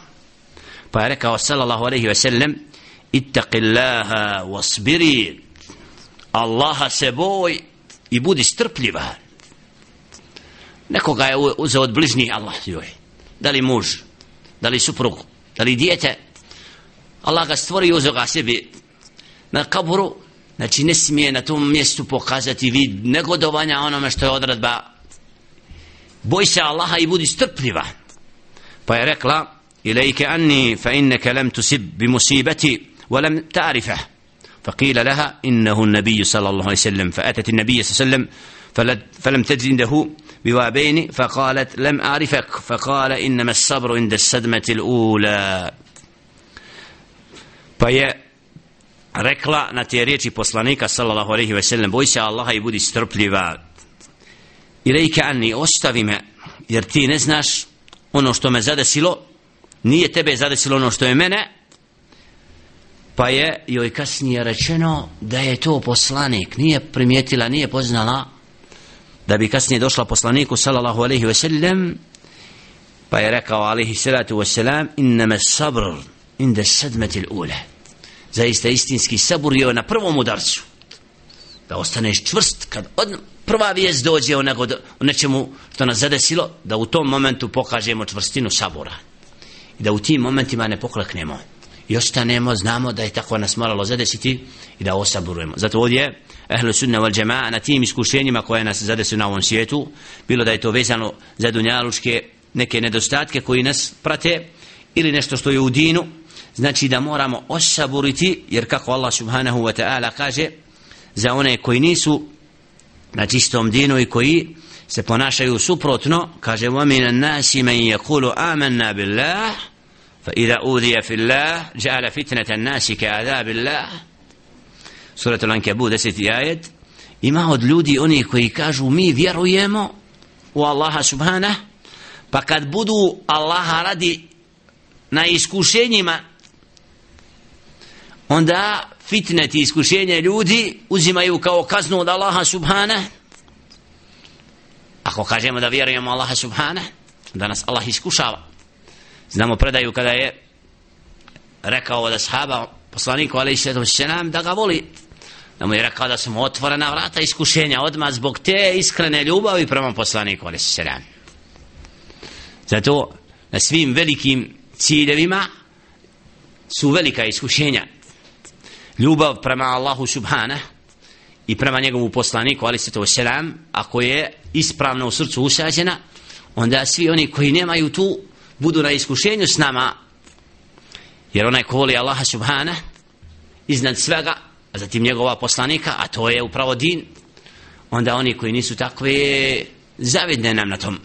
pa je rekao sallallahu alejhi ve sellem ittaqillaha wasbiri. Allaha se boj i budi strpljiva nekoga je uzeo od bližnji Allah joj. da li muž da li suprug da li dijete? Allah ga stvori i uzeo ga sebi. Na kaburu znači ne smije na tom mjestu pokazati vid negodovanja onome što je odradba boj se Allaha i budi strpljiva. Pa je rekla إليك أني فإنك لم تسب بمصيبتي ولم تعرفه فقيل لها إنه النبي صلى الله عليه وسلم فأتت النبي صلى الله عليه وسلم فلم تجد عنده بوابين فقالت لم أعرفك فقال إنما الصبر عند السدمة الأولى. Pa فيا rekla na te riječi poslanika sallallahu alejhi ve sellem boj se Allaha i budi strpljiva. I reka anni ostavi me jer ti ne znaš ono što me zadesilo. Nije tebe zadesilo ono što je mene. Pa je joj kasnije rečeno da je to poslanik nije primijetila nije poznala da bi kasnije došla poslaniku sallallahu alaihi ve sellem pa je rekao alaihi salatu ve selam innama sabr inda sedmetil ule zaista istinski sabur je na prvom udarcu. Da ostaneš čvrst kad od prva vijest dođe o, nego, o nečemu što nas zadesilo da u tom momentu pokažemo čvrstinu sabora. I da u tim momentima ne pokleknemo i ostanemo, znamo da je tako nas moralo zadesiti i da osaburujemo. Zato ovdje ehlu sunne wal džema'a na tim iskušenjima koje nas zadesu na ovom svijetu, bilo da je to vezano za dunjalučke neke nedostatke koji nas prate ili nešto što je u dinu, znači da moramo osaburiti, jer kako Allah subhanahu wa ta'ala kaže, za one koji nisu na čistom dinu i koji se ponašaju suprotno, kaže, وَمِنَ النَّاسِ مَنْ يَقُولُ آمَنَّا بِاللَّهِ فإذا أوذي في الله جعل فتنة الناس كعذاب الله سورة الأنكبوت ست آية إما عود لودي أني كي كاجو مي فيرو يمو والله سبحانه فقد بدو الله ردي نايسكوشيني ما onda fitne ti iskušenje ljudi uzimaju kao kaznu od Allaha subhana ako kažemo da vjerujemo Allaha subhana da nas Allah iskušava znamo predaju kada je rekao da sahaba poslaniku ali se se nam da ga voli. Da mu je rekao da su mu otvorena vrata iskušenja odma zbog te iskrene ljubavi prema poslaniku ali se nam zato na svim velikim ciljevima su velika iskušenja. Ljubav prema Allahu subhana i prema njegovu poslaniku ali se to selam ako je ispravno u srcu usađena onda svi oni koji nemaju tu budu na iskušenju s nama. Jer onaj ko voli Allaha subhana iznad svega a zatim njegova poslanika a to je upravo din onda oni koji nisu takve zavidne nam na tom.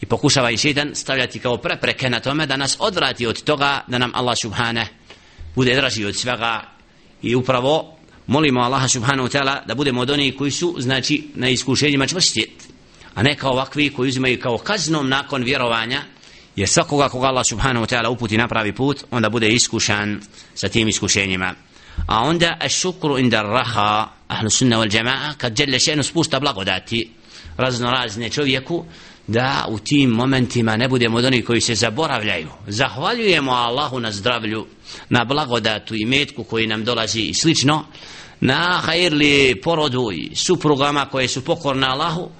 I pokušava i šeitan stavljati kao prepreke na tome da nas odvrati od toga da nam Allah subhana bude draži od svega. I upravo molimo Allaha subhanahu wa ta'ala da budemo od onih koji su znači na iskušenjima čvrsti a ne kao ovakvi koji uzimaju kao kaznom nakon vjerovanja jer svakoga koga Allah subhanahu wa ta'ala uputi na pravi put onda bude iskušan sa tim iskušenjima. A onda šukru inda raha ahlu sunna wal jama'a kad žele šenu spušta blagodati razno razne čovjeku da u tim momentima ne budemo od onih koji se zaboravljaju. Zahvaljujemo Allahu na zdravlju na blagodatu i metku koji nam dolazi i slično. Na hajirli porodu i suprugama koje su pokorne Allahu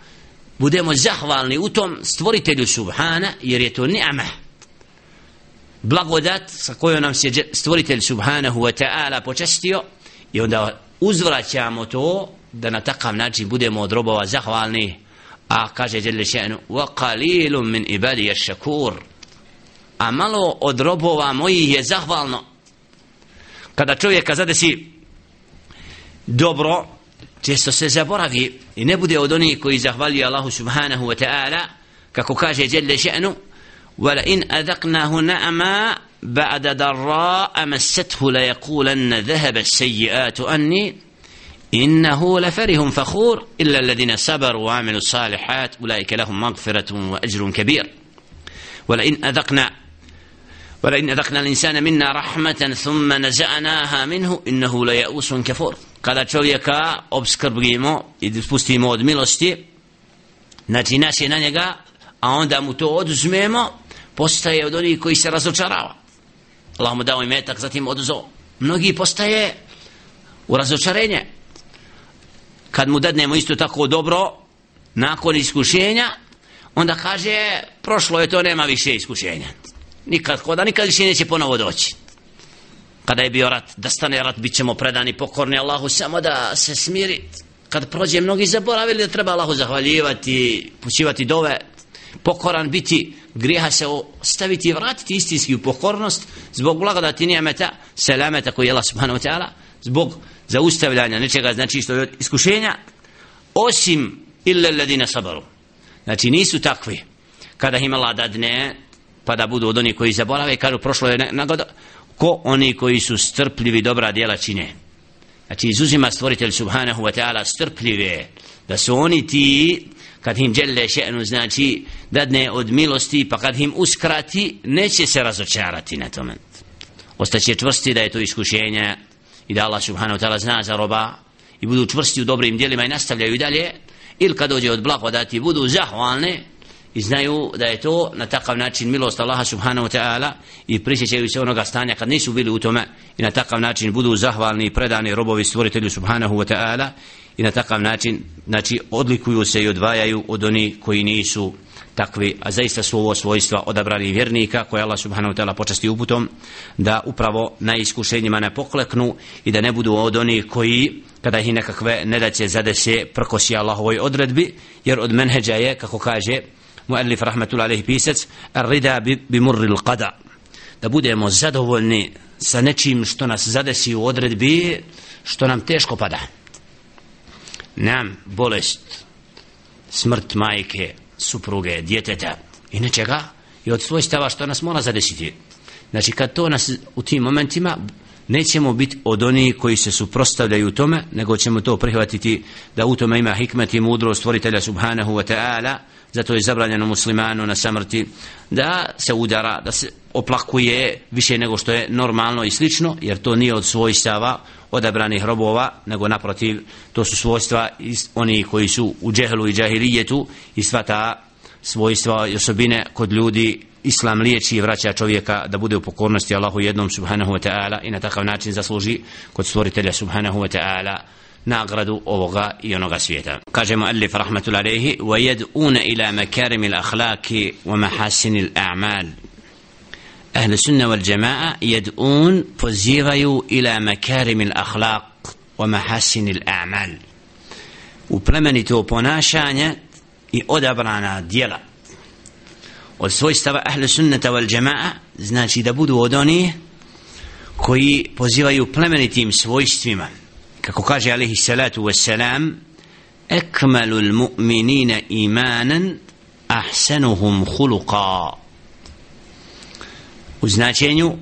budemo zahvalni u tom stvoritelju subhana jer je to ni'ama blagodat sa kojom nam se stvoritelj subhanahu wa ta'ala počestio i onda uzvraćamo to da na takav način budemo od robova zahvalni. A kaže Jelle še'nu wa qalilun min ibadi je šakur a malo od robova mojih je zahvalno. Kada čovjeka zadesi dobro često se zaboravi i ne bude od onih koji zahvaljuju Allahu subhanahu wa ta'ala kako kaže Jelle še'nu adaqnahu na'ama ba'da darra amassethu la yakulanna dhahaba sejijatu anni إنه لفرح فخور إلا الذين صبروا وعملوا الصالحات أولئك لهم مغفرة وأجر كبير ولئن أذقنا ولئن أذقنا الإنسان منا رحمة ثم نزعناها منه إنه ليأوس كفور kada čovjeka obskrbimo i spustimo od milosti znači nas je na njega a onda mu to oduzmemo postaje od onih koji se razočarava. Allah mu dao imetak zatim oduzo mnogi postaje u razočarenje. Kad mu dadnemo isto tako dobro nakon iskušenja onda kaže prošlo je to nema više iskušenja. Nikad hoda nikad više neće ponovo doći kada je bio rat da stane rat bit ćemo predani pokorni Allahu samo da se smiri. Kad prođe mnogi zaboravili da treba Allahu zahvaljivati pućivati dove pokoran biti grijeha se staviti i vratiti istinski u pokornost zbog blagodati nijemeta selameta koji je Allah subhanahu wa ta'ala zbog zaustavljanja nečega znači što je iskušenja osim illa ladina sabaru. Znači nisu takvi. Kada im Allah dadne pa da budu od onih koji zaborave kažu prošlo je nagoda ko oni koji su strpljivi dobra djela čine. Znači izuzima stvoritelj subhanahu wa ta'ala strpljive da su oni ti kad im djelle še'nu znači dadne od milosti pa kad im uskrati neće se razočarati na tome. Ostaće čvrsti da je to iskušenje i da Allah subhanahu wa ta'ala zna za roba i budu čvrsti u dobrim djelima i nastavljaju i dalje ili kad dođe od blagodati budu zahvalne i znaju da je to na takav način milost Allaha subhanahu wa ta'ala i prisjećaju se onoga stanja kad nisu bili u tome i na takav način budu zahvalni i predani robovi stvoritelju subhanahu wa ta'ala i na takav način znači odlikuju se i odvajaju od oni koji nisu takvi, a zaista su ovo svojstva odabrani vjernika koje Allah subhanahu wa ta'ala počasti uputom da upravo na iskušenjima ne pokleknu i da ne budu od onih koji kada ih nekakve nedaće zadese prkosi Allahovoj odredbi jer od menheđa je kako kaže muallif rahmetul alaihi pisac rida bi, alqada qada da budemo zadovoljni sa nečim što nas zadesi u odredbi što nam teško pada. Nam bolest smrt majke supruge, djeteta i nečega i od svojstava što nas mora zadesiti. Znači kad to nas u tim momentima nećemo biti od onih koji se suprostavljaju tome nego ćemo to prihvatiti da u tome ima hikmet i mudro stvoritelja subhanahu wa ta'ala. Zato je zabranjeno muslimanu na samrti da se udara, da se oplakuje više nego što je normalno i slično, jer to nije od svojstava odabranih robova, nego naprotiv, to su svojstva oni koji su u džehlu i džahilijetu i sva ta svojstva i osobine kod ljudi islam liječi i vraća čovjeka da bude u pokornosti Allahu jednom subhanahu wa ta'ala i na takav način zasluži kod stvoritelja subhanahu wa ta'ala nagradu ovoga i onoga svijeta. Kaže mu Alif rahmatul alaihi wa yad'una ila makarim al-akhlaq wa mahasin al-a'mal. Ahli sunna wal jamaa yad'un pozivaju ila makarim al-akhlaq wa mahasin al-a'mal. U plemenito ponašanje i odabrana djela. Od svojstava ahle sunnata wal jamaa znači da budu od onih koji pozivaju plemenitim svojstvima. Kako kaže alaihi salatu wassalam ekmalu mu'minina imanan ahsanuhum huluqa u značenju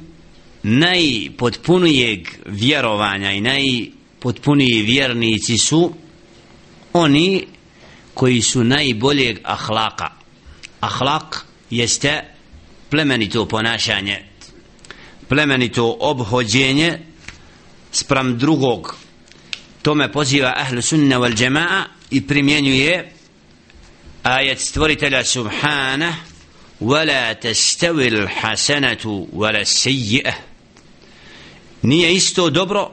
najpotpunijeg vjerovanja i najpotpuniji vjernici su oni koji su najboljeg ahlaka. Ahlak jeste plemenito ponašanje plemenito obhođenje sprem drugog. Tome poziva ahlu sunna wal jama'a i primjenjuje ajet stvoritelja subhana wala tastawil hasanatu wala sayyi'a nije isto dobro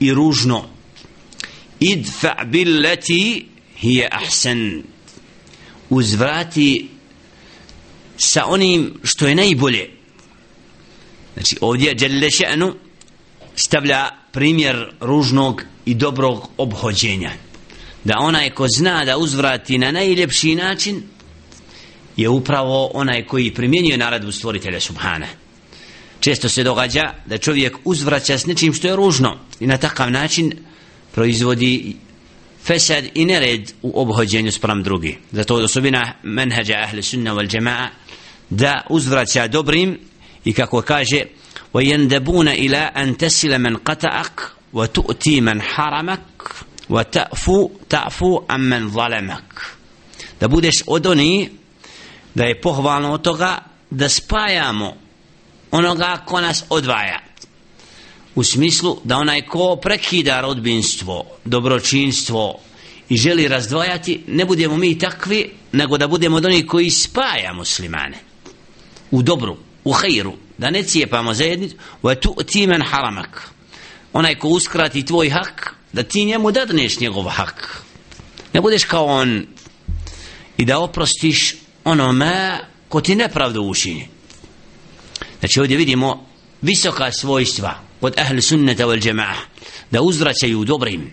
i ružno. Idfa billati hiya ahsan. Uzvrati sa onim što je najbolje. Znači ovdje jelle še'nu stavlja primjer ružnog i dobrog obhođenja. Da onaj ko zna da uzvrati na najljepši način je upravo onaj koji primjenjuje naredbu stvoritelja Subhana. Često se događa da čovjek uzvraća s nečim što je ružno i na takav način proizvodi fesad i nered u obhođenju sprem drugi. Zato od osobina menheđa ahli sunna wal džema'a da uzvraća dobrim i kako kaže وَيَنْدَبُونَ إِلَىٰ أَنْ تَسِلَ مَنْ قَتَعَكْ وَتُؤْتِي مَنْ حَرَمَكْ وَتَعْفُ تَعْفُ أَمَّنْ ظَلَمَكْ da budeš od oni da je pohvalno od toga da spajamo onoga ko nas odvaja u smislu da onaj ko prekida rodbinstvo, dobročinstvo i želi razdvajati, ne budemo mi takvi, nego da budemo od onih koji spaja muslimane u dobru, u hajru, da ne cijepamo zajednicu, wa etu ti men haramak. Onaj ko uskrati tvoj hak, da ti njemu dadneš njegov hak. Ne budeš kao on i da oprostiš onome ko ti nepravdu učini. Znači ovdje vidimo visoka svojstva kod ahli sunnata wal jama'a da uzvraćaju dobrim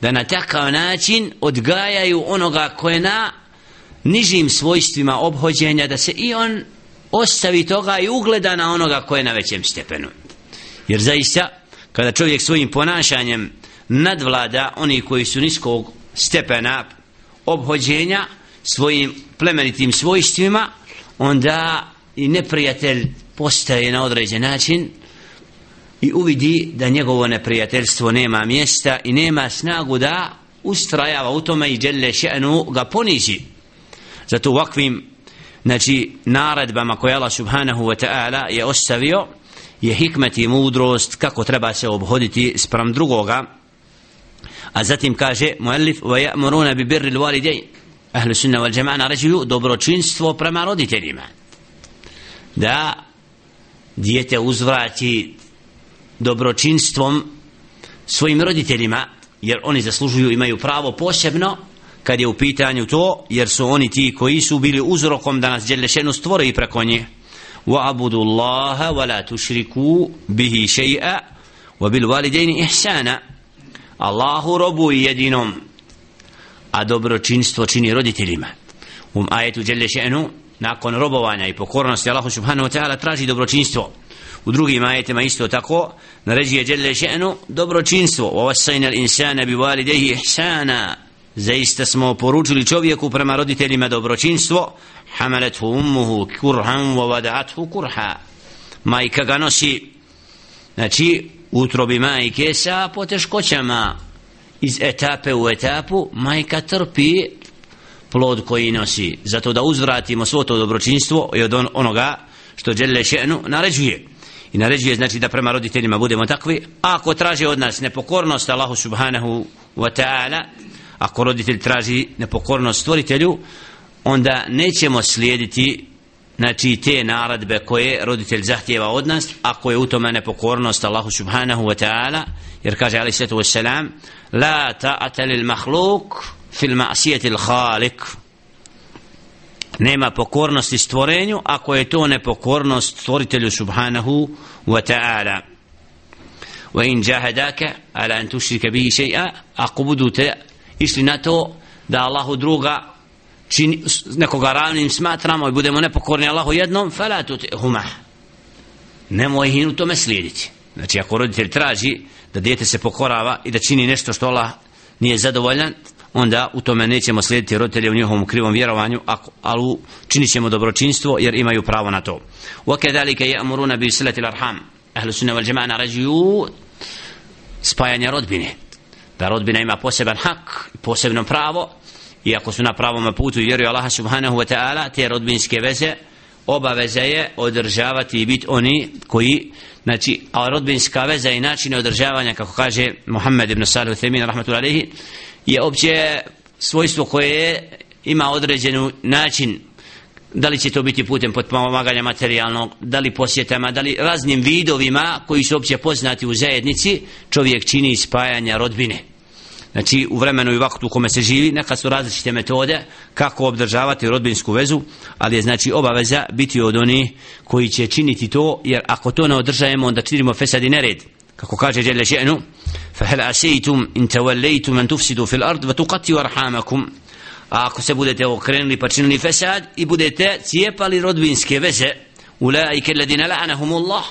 da na takav način odgajaju onoga koje na nižim svojstvima obhođenja da se i on ostavi toga i ugleda na onoga koje je na većem stepenu. Jer zaista kada čovjek svojim ponašanjem nadvlada oni koji su niskog stepena obhođenja svojim plemenitim svojstvima onda i neprijatelj postaje na određen način i uvidi da njegovo neprijateljstvo nema mjesta i nema snagu da ustrajava u tome i djelje še'nu ga ponizi. Zato u ovakvim znači naredbama koje Allah subhanahu wa ta'ala je ostavio je hikmet i mudrost kako treba se obhoditi sprem drugoga. A zatim kaže muallif wa ya'muruna bi birri al-walidayn ahlu sunna wal jama'a naređuju dobročinstvo prema roditeljima. Da dijete uzvrati dobročinstvom svojim roditeljima jer oni zaslužuju imaju pravo posebno kad je u pitanju to jer su oni ti koji su bili uzrokom da nas Đelešenu stvore i preko nje. Wa abudu Allaha wa la tušriku bihi shay'a wa bil ihsana. Allahu robu jedinom a dobročinstvo čini roditeljima. U ajetu Đelešenu nakon robovanja i pokornosti Allahu subhanahu wa ta'ala traži dobročinstvo u drugim ajetima isto tako naređuje djelje še'nu dobročinstvo. U ovasajna insana bi validehi ihsana. Zaista smo poručili čovjeku prema roditeljima dobročinstvo. Hamalethu ummuhu kurhan wa vadaathu kurha. Majka ga nosi znači utrobi majke sa poteškoćama. Iz etape u etapu majka trpi plod koji nosi. Zato da uzvratimo svo to dobročinstvo i od onoga što Đelle še'nu naređuje i naređuje znači da prema roditeljima budemo takvi. A ako traži od nas nepokornost Allahu subhanahu wa ta'ala ako roditelj traži nepokornost stvoritelju onda nećemo slijediti znači te naradbe koje roditelj zahtjeva od nas ako je u tome nepokornost Allahu subhanahu wa ta'ala. Jer kaže alaih sallatu wassalam la ta'ata lil mahluk fil ma'sijeti il khalik nema pokornosti stvorenju ako je to nepokornost stvoritelju subhanahu wa ta'ala. Wa in jahadaka ala an tushrika bihi shay'a ako budu te išli na to da Allahu druga čini, nekoga ravnim smatramo i budemo nepokorni Allahu jednom fala tutihuma. Nemoj ih u tome slijediti. Znači ako roditelj traži da dijete se pokorava i da čini nešto što Allah nije zadovoljan onda u tome nećemo slijediti roditelje u njihovom krivom vjerovanju, ako, ali činit ćemo dobročinstvo jer imaju pravo na to. وَكَذَلِكَ يَأْمُرُونَ بِسِلَةِ الْأَرْحَمِ Ahlu sunna wal džema naređuju spajanje rodbine. Da rodbina ima poseban hak, posebno pravo, i ako su na pravom putu i vjeruju Allaha subhanahu wa ta'ala, te rodbinske veze, obaveza je održavati i biti oni koji znači a rodbinska veza i načine održavanja kako kaže Muhammed ibn Salih Uthemin rahmetullahi je opće svojstvo koje ima određenu način da li će to biti putem potpomaganja materijalnog, da li posjetama, da li raznim vidovima koji su opće poznati u zajednici, čovjek čini spajanja rodbine. Znači u vremenu i vaktu u kome se živi, neka su različite metode kako obdržavati rodbinsku vezu, ali je znači obaveza biti od onih koji će činiti to, jer ako to ne održajemo, onda činimo fesad i nered kako kaže djela še'nu fahel asijitum in tevallijitum en tufsidu fil ard vatukati varhamakum a ako se budete okrenuli pa činili fesad i budete cijepali rodbinske veze ulaike laike ladina la'anahum Allah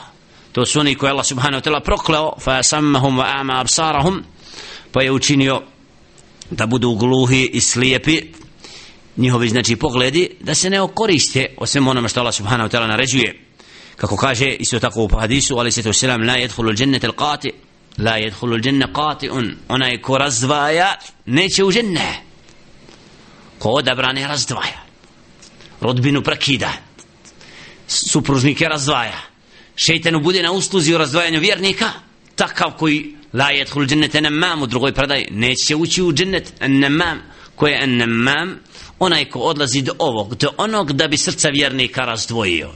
to su oni koje Allah subhanahu wa ta'la prokleo fa sammahum wa ama absarahum pa je učinio da budu gluhi i slijepi njihovi znači pogledi da se ne okoriste osim onome što Allah subhanahu wa ta'la naređuje kako kaže isto tako u hadisu ali se to selam la yadkhulu al-jannata al-qati. La yadkhulu al-janna qati'un. Onaj ko razdvaja neće u dženne. Ko odabrane razdvaja. Rodbinu prekida. Supružnike razdvaja. Šeitanu bude na usluzi u razdvajanju vjernika. Takav koji la yadkhulu al-jannata namam u drugoj predaj neće ući u džennet namam ko je namam onaj ko odlazi do ovog do onog da bi srca vjernika razdvojio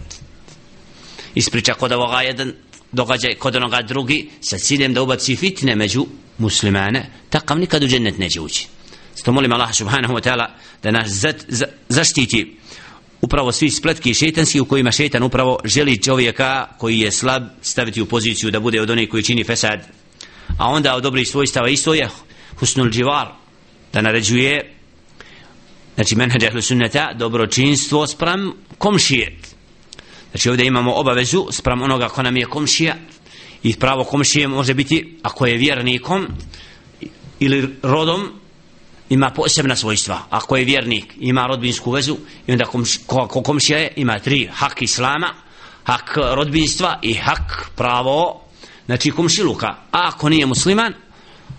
ispriča kod ovoga jedan događaj kod onoga drugi sa ciljem da ubaci fitne među muslimane takav nikad u džennet neće ući. Zato molim Allah subhanahu wa ta'ala da nas za, za, zaštiti upravo svi spletki šetanski u kojima šetan upravo želi čovjeka koji je slab staviti u poziciju da bude od onih koji čini fesad. A onda od dobrih svojstava isto je husnul dživar da naređuje znači menheđ ahlu sunneta dobročinstvo sprem komšije. Znači ovdje imamo obavezu sprem onoga ko nam je komšija i pravo komšije može biti ako je vjernikom ili rodom ima posebna svojstva. Ako je vjernik ima rodbinsku vezu i onda komš, ko, ko komšija je ima tri. Hak islama hak rodbinstva i hak pravo znači komšiluka. A ako nije musliman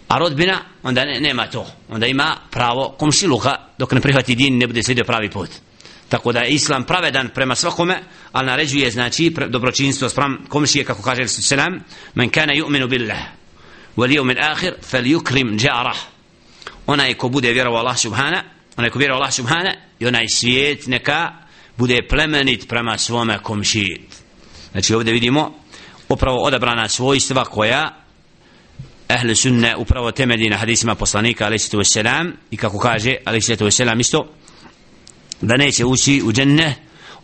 a rodbina onda ne, nema to. Onda ima pravo komšiluka. Dok ne prihvati din ne bude slijedio pravi put tako da je islam pravedan prema svakome ali naređuje znači dobročinstvo sprem komšije kako kaže Resul selam men kana yu'minu billah wal yawmil akhir falyukrim jarah. Onaj ko bude vjerovao Allah subhana onaj ko vjerovao Allah subhana i onaj svijet neka bude plemenit prema svome komšiji znači ovdje vidimo upravo odabrana svojstva koja ehli sunne upravo temelji na hadisima poslanika alaihi ve selam i kako kaže alaihi ve selam isto da neće ući u dženne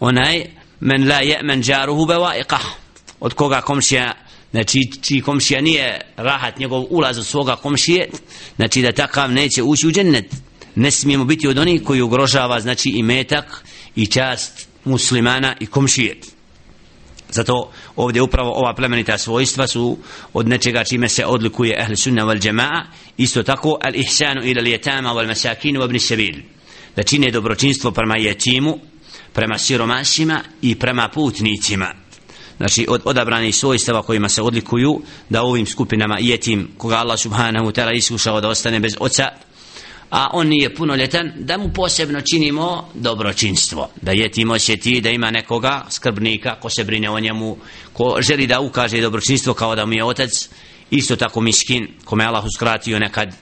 onaj men la je'men džaruhu bevaiqah od koga komšija znači čiji komšija nije rahat njegov ulaz od svoga komšije znači da takav neće ući u džennet. Ne smijemo biti od onih koji ugrožava znači i metak i čast muslimana i komšije. Zato ovdje upravo ova plemenita svojstva su od nečega čime se odlikuje ehli sunna wal jamaa isto tako al ihsanu ila al yatama wal masakinu wa ibn sabil da čine dobročinstvo prema jetimu prema siromasima i prema putnicima. Znači od odabrani svojstava kojima se odlikuju da ovim skupinama jetim koga Allah subhanahu ta'ala iskušao da ostane bez oca a on nije punoljetan da mu posebno činimo dobročinstvo. Da jetim osjeti da ima nekoga skrbnika ko se brine o njemu ko želi da ukaže dobročinstvo kao da mu je otac isto tako miskin kome Allah uskratio nekad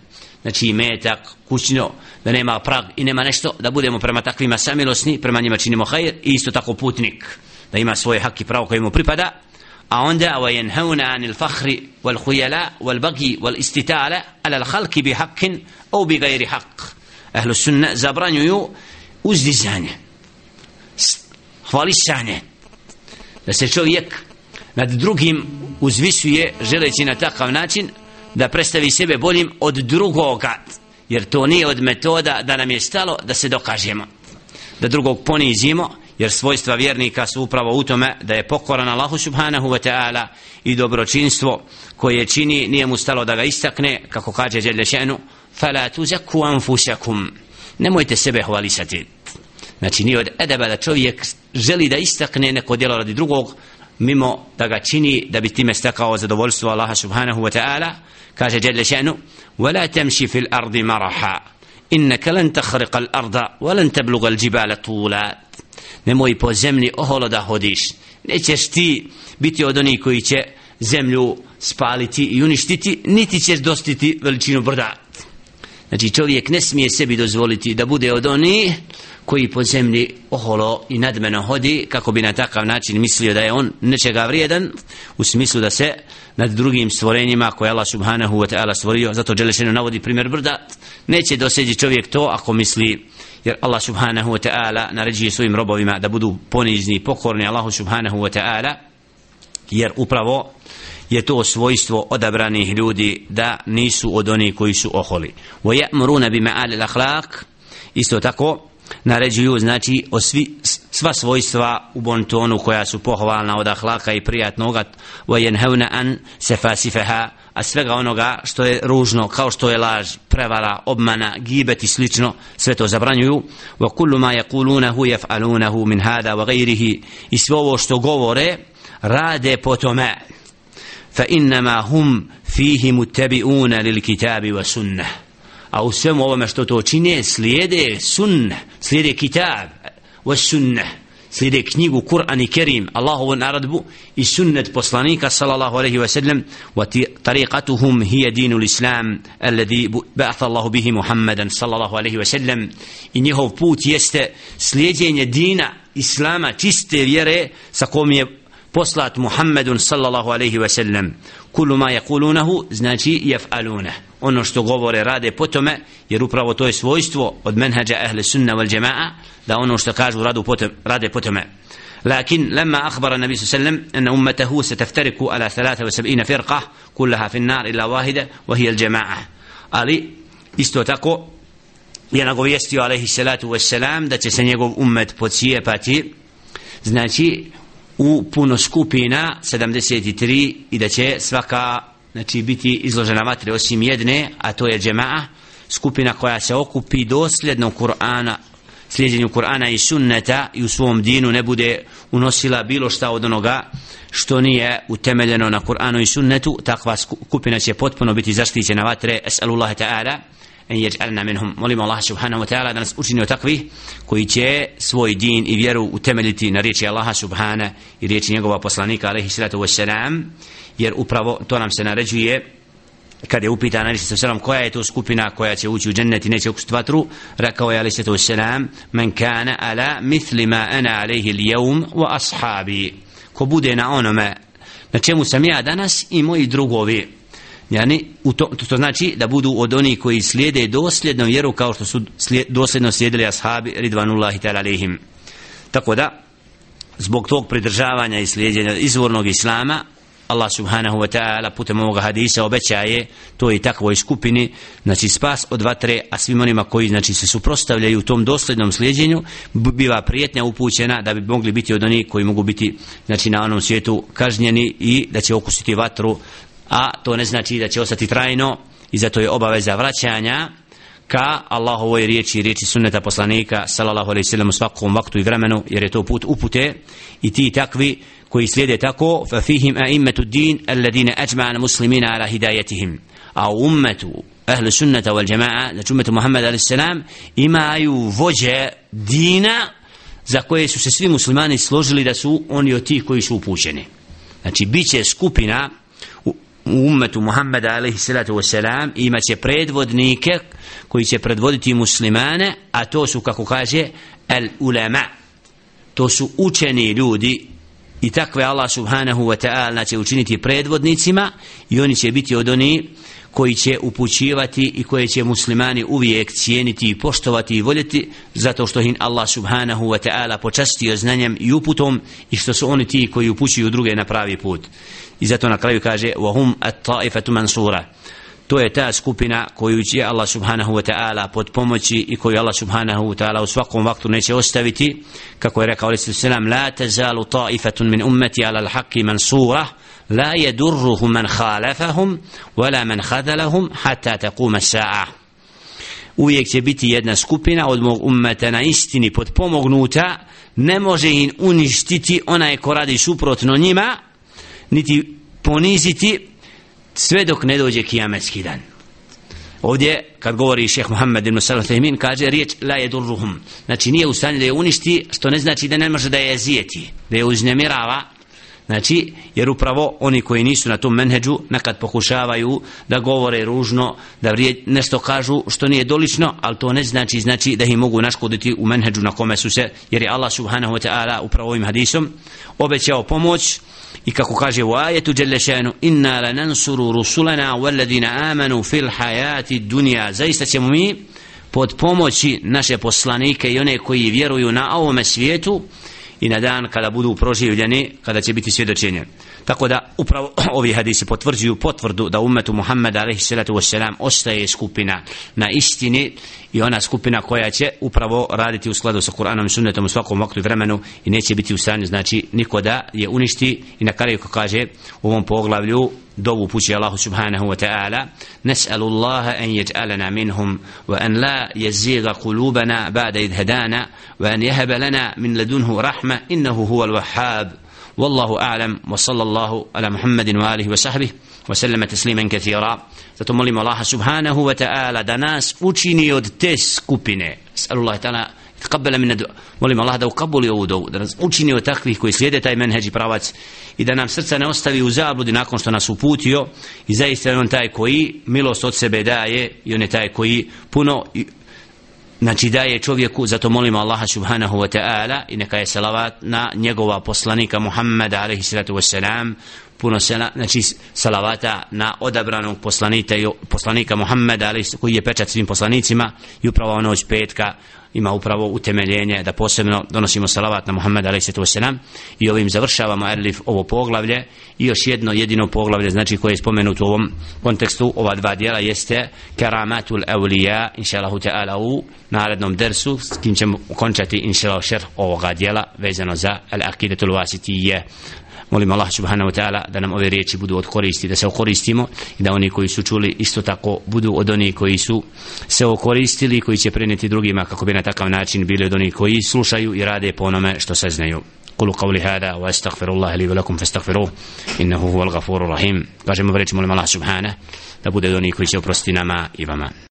znači metak, kućno, da nema prag i nema nešto, da budemo prema takvima samilosni, prema njima činimo hajr i isto tako putnik, da ima svoje hak i pravo koje mu pripada, a onda wa yanhauna anil fakhri wal khuyala wal bagi wal istitala ala al khalqi bi haqqin aw bi ghairi haqq. Ahlu sunna zabranjuju uzdizanje hvalisanje da se čovjek nad drugim uzvisuje želeći na takav način da predstavi sebe boljim od drugoga jer to nije od metoda da nam je stalo da se dokažemo. Da drugog ponizimo jer svojstva vjernika su upravo u tome da je pokoran Allahu subhanahu wa ta'ala i dobročinstvo koje čini nije mu stalo da ga istakne kako kaže Đele še'nu fala tuzaku anfusakum. Nemojte sebe hvalisati. Znači nije od edeba da čovjek želi da istakne neko djelo radi drugog mimo da ga čini da bi time stekao zadovoljstvo Allaha subhanahu wa ta'ala kaže jelle še'nu وَلَا تَمْشِ فِي الْأَرْضِ مَرَحَا إِنَّكَ لَنْ تَخْرِقَ الْأَرْضَ وَلَنْ تَبْلُغَ الْجِبَالَ طُولًا nemoj po zemlji oholo da hodiš. Nećeš ti biti od onih koji će zemlju spaliti i uništiti niti ćeš dostiti veličinu brda. Znači čovjek ne smije sebi dozvoliti da bude od onih koji po zemlji oholo i nadmeno hodi kako bi na takav način mislio da je on nečega vrijedan u smislu da se nad drugim stvorenjima koje Allah subhanahu wa ta'ala stvorio zato Đelešenu navodi primjer brda neće doseđi čovjek to ako misli jer Allah subhanahu wa ta'ala naređuje svojim robovima da budu ponizni i pokorni Allahu subhanahu wa ta'ala jer upravo je to svojstvo odabranih ljudi da nisu od onih koji su oholi. Wa ya'muruna bima'al al-akhlaq isto tako naređuju znači o svi, sva svojstva u bontonu koja su pohvalna od ahlaka i prijatnoga wa yanhauna an safasifaha a svega onoga što je ružno kao što je laž, prevara, obmana, gibet i slično sve to zabranjuju. wa kullu ma yaqulunahu yaf'alunahu min hada wa ghayrihi i sve ovo što govore rade po tome. fa innama hum fihi muttabi'una lil kitabi wa sunnah a u svemu ovome što to čine slijede sunne, slijede kitab wa sunnah slijede knjigu Kur'an i Kerim Allahovu naradbu i sunnet poslanika sallallahu alaihi wa sallam wa tariqatuhum hiya dinu l'islam alladhi ba'atha Allahu bihi Muhammadan sallallahu alaihi wa sallam. I njihov put jeste slijedjenje dina islama čiste vjere sa kom je poslat Muhammedun sallallahu alaihi wa sallam. Kullu ma yakulunahu znači jaf'alunah ono što govore rade po tome jer upravo to je svojstvo od menhađa ehle sunna wal džema'a da ono što kažu radu potom, rade po tome. لكن لما أخبر النبي صلى الله عليه وسلم أن أمته ستفترك على 73 فرقة كلها في النار إلا واحدة وهي الجماعة ali isto tako je nagovijestio alaihi salatu wassalam da će se njegov بوتسيه pocijepati znači u puno skupina 73 i da će svaka znači biti izložena vatre osim jedne a to je džema'a skupina koja se okupi dosljedno Kur'ana slijedjenju Kur'ana i sunneta i u svom dinu ne bude unosila bilo šta od onoga što nije utemeljeno na Kur'anu i sunnetu. Takva skupina će potpuno biti zaštićena vatre. Es'alullahi ta'ala en yaj'alna minhum. Molimo Allah subhanahu wa ta'ala da nas učini takvi koji će svoj din i vjeru utemeljiti na riječi Allaha subhana i riječi njegova poslanika alaihi salatu vesselam jer upravo to nam se naređuje kad je upitan alejhi salatu Selam koja je to skupina koja će ući u džennet i neće ukusiti vatru? Rekao je Ali salatu Selam, men kana ala mithli ma ana alaihi al-yawm wa ashabi. Ko bude na onome na čemu sam ja danas i moji drugovi. Yani, u to, to, to znači da budu od onih koji slijede dosljedno vjeru kao što su slijed, dosljedno slijedili ashabi ridvanullahi ta'ala alihim. Tako da, zbog tog pridržavanja i slijedjenja izvornog islama, Allah subhanahu wa ta'ala putem ovoga hadisa obećaje to i takvoj skupini znači spas od vatre a svim onima koji znači se suprostavljaju u tom doslednom slijedjenju biva prijetnja upućena da bi mogli biti od onih koji mogu biti znači na onom svijetu kažnjeni i da će okusiti vatru a to ne znači da će ostati trajno i zato je obaveza vraćanja ka Allahovoj riječi riječi sunneta poslanika sallallahu alejhi ve sellem u svakom vaktu i vremenu jer je to put upute i ti takvi koji slijede tako fa fihim a'immatud din alladine ajma'a muslimina ala hidayatihim. A ummetu ahli sunnata wal jama'a znači ummetu Muhammed alejhi selam imaju vođe dina za koje su se svi muslimani složili da su oni od tih koji su upućeni. Znači biće skupina umetu Muhammeda alaihi salatu wasalam imat će predvodnike koji će predvoditi muslimane a to su kako kaže al ulama to su učeni ljudi i takve Allah subhanahu wa ta'ala će učiniti predvodnicima i oni će biti od oni koji će upućivati i koje će muslimani uvijek cijeniti i poštovati i voljeti zato što hin Allah subhanahu wa ta'ala počastio znanjem i uputom i što su oni ti koji upućuju druge na pravi put. I zato na kraju kaže وَهُمْ أَتْطَائِفَةُ مَنْصُورَ To je ta skupina koju će Allah subhanahu wa ta'ala pod pomoći i koju Allah subhanahu wa ta'ala u svakom vaktu neće ostaviti. Kako je rekao Alisa Sallam, لا تزال طائفة من أمتي على الحق منصورة la yadurruhum man khalafahum wala man خذلهم hatta taquma الساعة. Uvijek će biti jedna skupina od mog ummeta na istini podpomognuta, ne može ih uništiti onaj ko radi suprotno njima, niti poniziti sve dok ne dođe kijametski dan. Ovdje kad govori šeh Muhammed ibn Salah Tehmin kaže riječ la je durruhum znači nije u stanju da je uništi što ne znači da ne može da je zijeti da je uznemirava. Znači, jer upravo oni koji nisu na tom menheđu nekad pokušavaju da govore ružno, da vrije, nešto kažu što nije dolično, ali to ne znači znači da ih mogu naškoditi u menheđu na kome su se, jer je Allah subhanahu wa ta'ala upravo ovim hadisom obećao pomoć i kako kaže u ajetu Đelešanu inna la nansuru rusulana walladina amanu fil hajati dunja zaista ćemo mi pod pomoći naše poslanike i one koji vjeruju na ovome svijetu i na dan kada budu proživljeni, kada će biti svjedočenje. Tako da upravo ovi hadisi potvrđuju potvrdu da umetu Muhammeda alejselatu vesselam ostaje skupina na istini i ona skupina koja će upravo raditi u skladu sa Kur'anom i sunnetom u svakom vaktu i vremenu i neće biti u stanju znači niko da je uništi i na kraju kaže u ovom poglavlju dovu pući Allahu subhanahu wa ta'ala nes'alu Allaha an yaj'alana minhum wa an la yaziga qulubana ba'da idhadana wa an yahaba lana min ladunhu rahma innahu huwa al-wahhab والله أعلم وصلى الله على محمد وآله وصحبه وسلم تسليما كثيرا زاتو مولي الله سبحانه وتعالى دناس اوچيني اود تيس كوبيني اسأل الله تعالى تقبل منا دو مولي الله دو قبول يو دو دناس اوچيني اود تاكوه كوي سليده تاي منهجي براوات اي دانام سرسا نوستاوي وزابلو دي ناكم شتو ناسو بوتيو اي زايستا تاي كوي ميلو سوت سبه داي تاي كوي بونو znači daje čovjeku zato molimo Allaha subhanahu wa ta'ala i neka je salavat na njegova poslanika Muhammeda alaihi salatu wasalam puno sela, znači salavata na odabranog poslanika, poslanika Muhammeda alaihi koji je pečat svim poslanicima i upravo noć petka ima upravo utemeljenje da posebno donosimo salavat na Muhammed a.s. i ovim završavamo Erlif ovo poglavlje. I još jedno jedino poglavlje znači koje je spomenuto u ovom kontekstu. Ova dva dijela jeste Karamatul Eulija inša ta'ala u narednom dersu s kim ćemo ukončati inša Allah šer ovoga dijela vezano za Al-Aqidatul Vasitije Molim Allah subhanahu wa ta'ala da nam ove riječi budu od koristi, da se okoristimo i da oni koji su čuli isto tako budu od oni koji su se okoristili koji će preneti drugima kako bi na takav način bili od oni koji slušaju i rade po onome što se znaju. قولوا قولي هذا واستغفر الله لي ولكم فاستغفروه انه هو الغفور الرحيم subhanahu da bude do onih koji će oprostiti nama i vama.